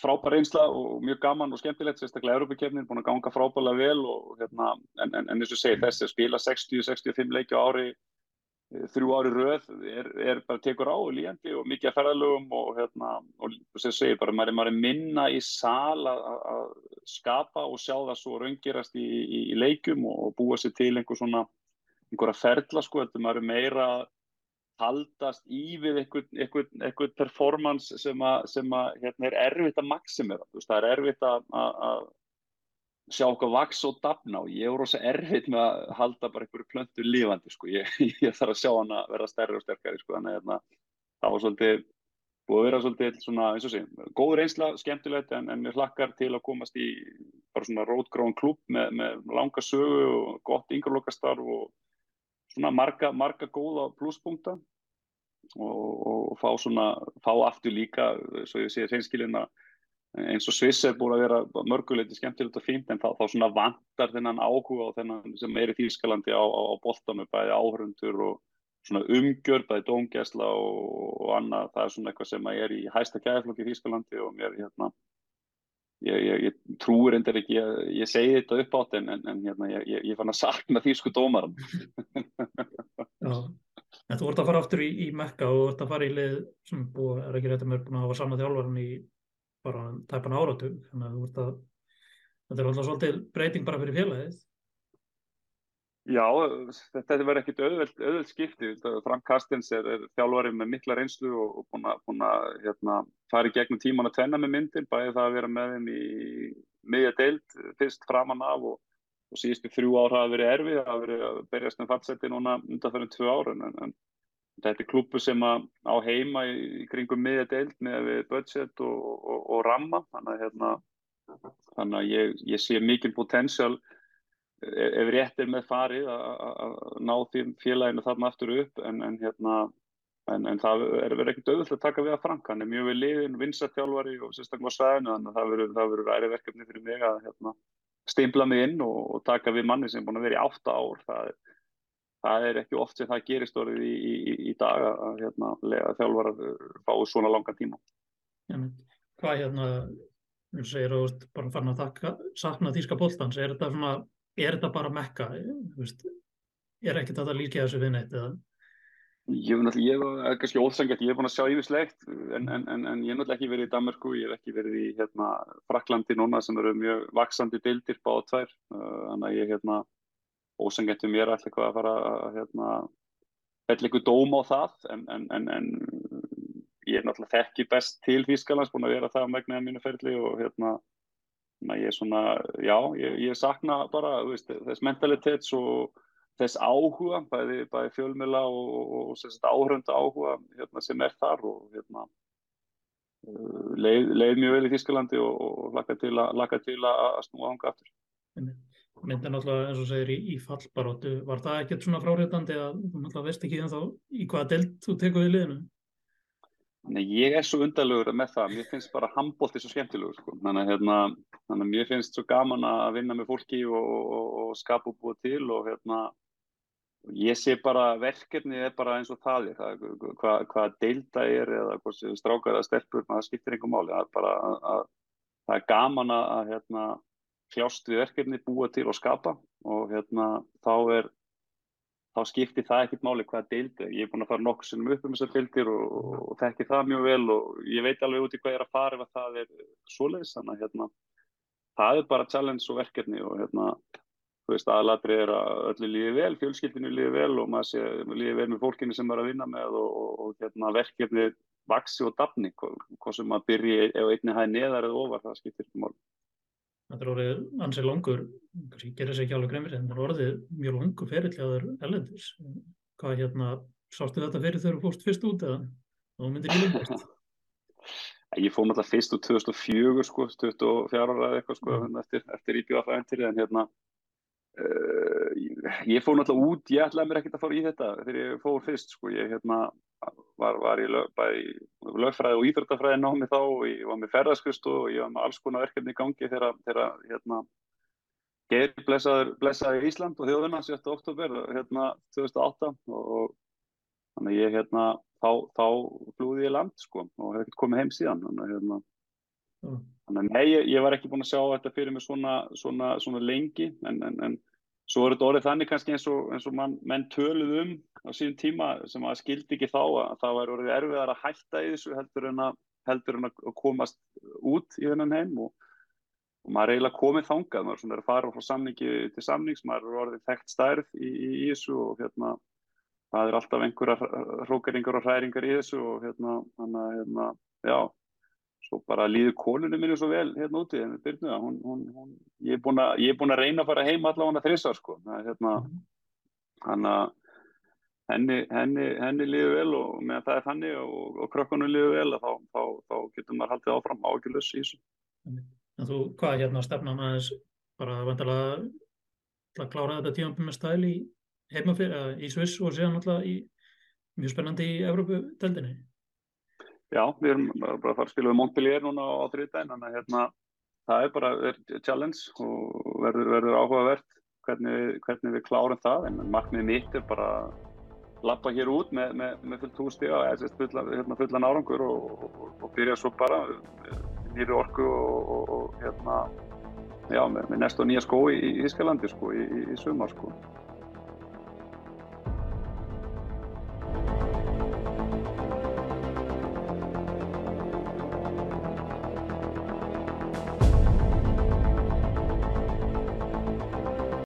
frábær einsla og mjög gaman og skemmtilegt, sérstaklega Europakefnin, búin að ganga frábærlega vel og hérna, en, en, en eins og segir þessi að spila 60-65 leiki á ári, eh, þrjú ári röð, er, er bara tekur á og líjandi og mikið að ferðalögum og hérna, og sem segir bara, maður er, maður er minna í sal að, að skapa og sjá það svo raungerast í, í, í leikum og búa sér til einhver svona einhverja ferla sko, þetta maður er meira haldast í við einhvern performance sem að, sem að hérna, er erfitt að maksimera, það er erfitt að, sjá okkar vaks og dafna og ég er rosa erfitt með að halda bara einhverju plöntu lífandi sko, ég, ég þarf að sjá hann að vera stærri og sterkari sko, þannig að hérna, það var svolítið búið að vera svolítið svona, eins og sé, góð reynsla, skemmtilegt en, en mér hlakkar til að komast í bara svona rótgróðan klúb með, með langa sögu og gott yngrelokastarf og svona marga, marga góða plusspunkta og, og fá svona, fá aftur líka, svo ég sé reynskilina eins og Sviss er búin að vera mörguleiti skemmtilegt og fínt en þá, þá svona vantar þennan áhuga og þennan sem er í Þýskalandi á, á, á boltanu, bæði áhörundur og svona umgjörð, bæði dóngjæsla og, og annað, það er svona eitthvað sem er í hæsta gæðflokki í Þýskalandi og mér hérna Ég, ég, ég trúur endur ekki, ég, ég segi þetta upp átt en, en hérna, ég fann að sakna því sko dómarum. En þú vart að fara aftur í, í Mekka og vart að fara í lið sem búið, er ekki rétt að mér búin að hafa saman þjálfarinn í bara tæpan áratug, þannig að þú vart að, þetta er alltaf svolítið breyting bara fyrir félagið. Já, þetta verður ekkit auðveld, skipti. Frank Carstens er, er þjálfari með mikla reynslu og, og búin að, búin að hérna, fara í gegnum tíman að tvenna með myndir, bæði það að vera með þeim í miðja deild, fyrst framann af og, og síðustu þrjú ár hafa verið erfið, hafa verið að berjast með fattsetti núna undan fyrir tvö ára. En, en þetta er klúpu sem á heima í, í kringum miðja deild með budget og, og ramma, þannig að, hérna, þannig að ég, ég sé mikil potensjál ef rétt er með farið að ná því félaginu þarna aftur upp en, en, hérna, en, það er verið ekkert auðvitað að taka við að Frank hann er mjög við liðin, vinsartjálfari og sérstaklega svæðinu þannig að það verður værið verkefni fyrir mig að hérna, stimpla mig inn og, og taka við manni sem er búin að vera í átta ár. Það það er ekki oft sem það gerist orðið í, í, í dag að hérna, þjálfara fáið svona langa tíma. Ja, Hvað hérna þú segir að þú bara fann að sakna þýska bóltans, er þetta svona er þetta bara mekka? Er ekkert að það líka þessu við neitt eða Ég hef náttúrulega, kannski óþsengjart, ég hef búin að sjá yfirslegt en, en, en, en ég hef náttúrulega ekki verið í Danmarku, ég hef ekki verið í hérna, Fraklandi núna sem eru mjög vaksandi dildir báða tvær, þannig að ég hérna, óþsengjart um ég er alltaf eitthvað að fara að hérna, fell eitthvað dóm á það en ég er náttúrulega þekki best til Fískalands, búin að vera það á megnaðið mínu ferli og hérna að ég er svona, já, ég, ég sakna bara veist, þess mentalitets og þess áhuga, bæði, bæði fjölmjöla og, og, og áhörönda áhuga hérna, sem er þar og hérna, uh, leið, leið mjög vel í Þísklandi og, og laka til, til að snúa ánga aftur. Myndin alltaf eins og segir í, í fallbaróttu, var það ekkert svona fráréttandi að þú alltaf veist ekki þá í hvaða delt þú tekur í liðinu? Nei, ég er svo undarlegur með það, mér finnst bara handbólti svo skemmtilegur, sko. þannig, hérna, þannig að mér finnst svo gaman að vinna með fólki og, og, og skapa og búa til og hérna, ég sé bara verkefnið er bara eins og það er, það, hvað, hvað deilda er eða hvað strákar eða stelpur, það skiptir einhver máli, það er bara að, að það er gaman að hérna, kljást við verkefnið, búa til og skapa og hérna, þá er þá skiptir það ekkert máli hvaða deildi. Ég er búin að fara nokkur sinnum upp um þessar deildir og, og þekki það mjög vel og ég veit alveg út í hvað ég er að fara ef það er svoleiðis. Þannig að hérna, það er bara challenge og verkefni og hérna, þú veist, aðlatri er að öllu líði vel, fjölskyldinu líði vel og maður sé, líði vel með fólkinu sem er að vinna með og, og, og hérna, verkefni vaksi og dafni, hvað sem maður byrji ef einni hæði neðar eða ofar, það skiptir ekki mál. Þetta er orðið ansið langur, kannski gerir sér ekki alveg grein fyrir þetta, en þetta er orðið mjög langur ferillæður ellendis. Hvað hérna, sástu þetta fyrir þegar þú fórst fyrst út eða þú myndir ekki lindast? Ég fór náttúrulega fyrst úr 2004 sko, 24 ára eða eitthvað sko, Mm. eftir, eftir IBF-æventyri en hérna uh, ég fór náttúrulega út, ég ætlaði mér ekkert að fara í þetta þegar ég fór fyrst sko, ég hérna var, var í lögfræði og íþróttafræði námi þá og ég var með ferðarskust og ég var með alls konar verkefni í gangi þegar, hérna Geir blessaður, blessaði Ísland og þjóðuna 7. oktober hérna 2008 og þannig ég hérna þá, þá flúði ég land sko og hef ekkert komið heim síðan þannig hérna Mm. þannig að nei, ég, ég var ekki búinn að sjá þetta fyrir mig svona, svona, svona lengi en, en, en svo er þetta orðið þannig kannski eins og, eins og man, menn töluð um á síðan tíma sem að skildi ekki þá að það var orðið erfiðar að hætta í þessu heldur en að, heldur en að komast út í þennan heim og, og maður er eiginlega komið þangað, maður er svona að fara frá samningi til samnings, maður er orðið þekkt stærð í, í, í þessu og hérna það er alltaf einhverjar hrókeringar og hræringar í þessu og hérna, hana, hérna já, svo bara líður konunni minni svo vel hérna úti, hérna Byrnu, hún, hún, hún, ég er búin að, að reyna að fara heim allavega þrissar sko, hérna hann að henni, henni, henni líður vel og meðan það er þannig og, og krökkunum líður vel þá, þá, þá getur maður haldið áfram ágjörlus í þessu. En þú, hvað hérna stefnan aðeins bara vantilega að klára þetta tímanbyrjum með stæl í heima fyrir, eða í Sviss og síðan alltaf í mjög spennandi í Evrópu-deldinni? Já, við erum bara að fara að spila við Montpellier núna á þriðdægin, þannig að hérna, það er bara er challenge og verður, verður áhugavert hvernig, hvernig við klárum það, en markmið mitt er bara að lappa hér út með, með, með fullt hústíga, eða fulla, hérna, fullan árangur og, og, og byrja svo bara nýri orku og, og hérna, já, með, með næst og nýja skó í Ískalandi sko, í, í, í sumar sko.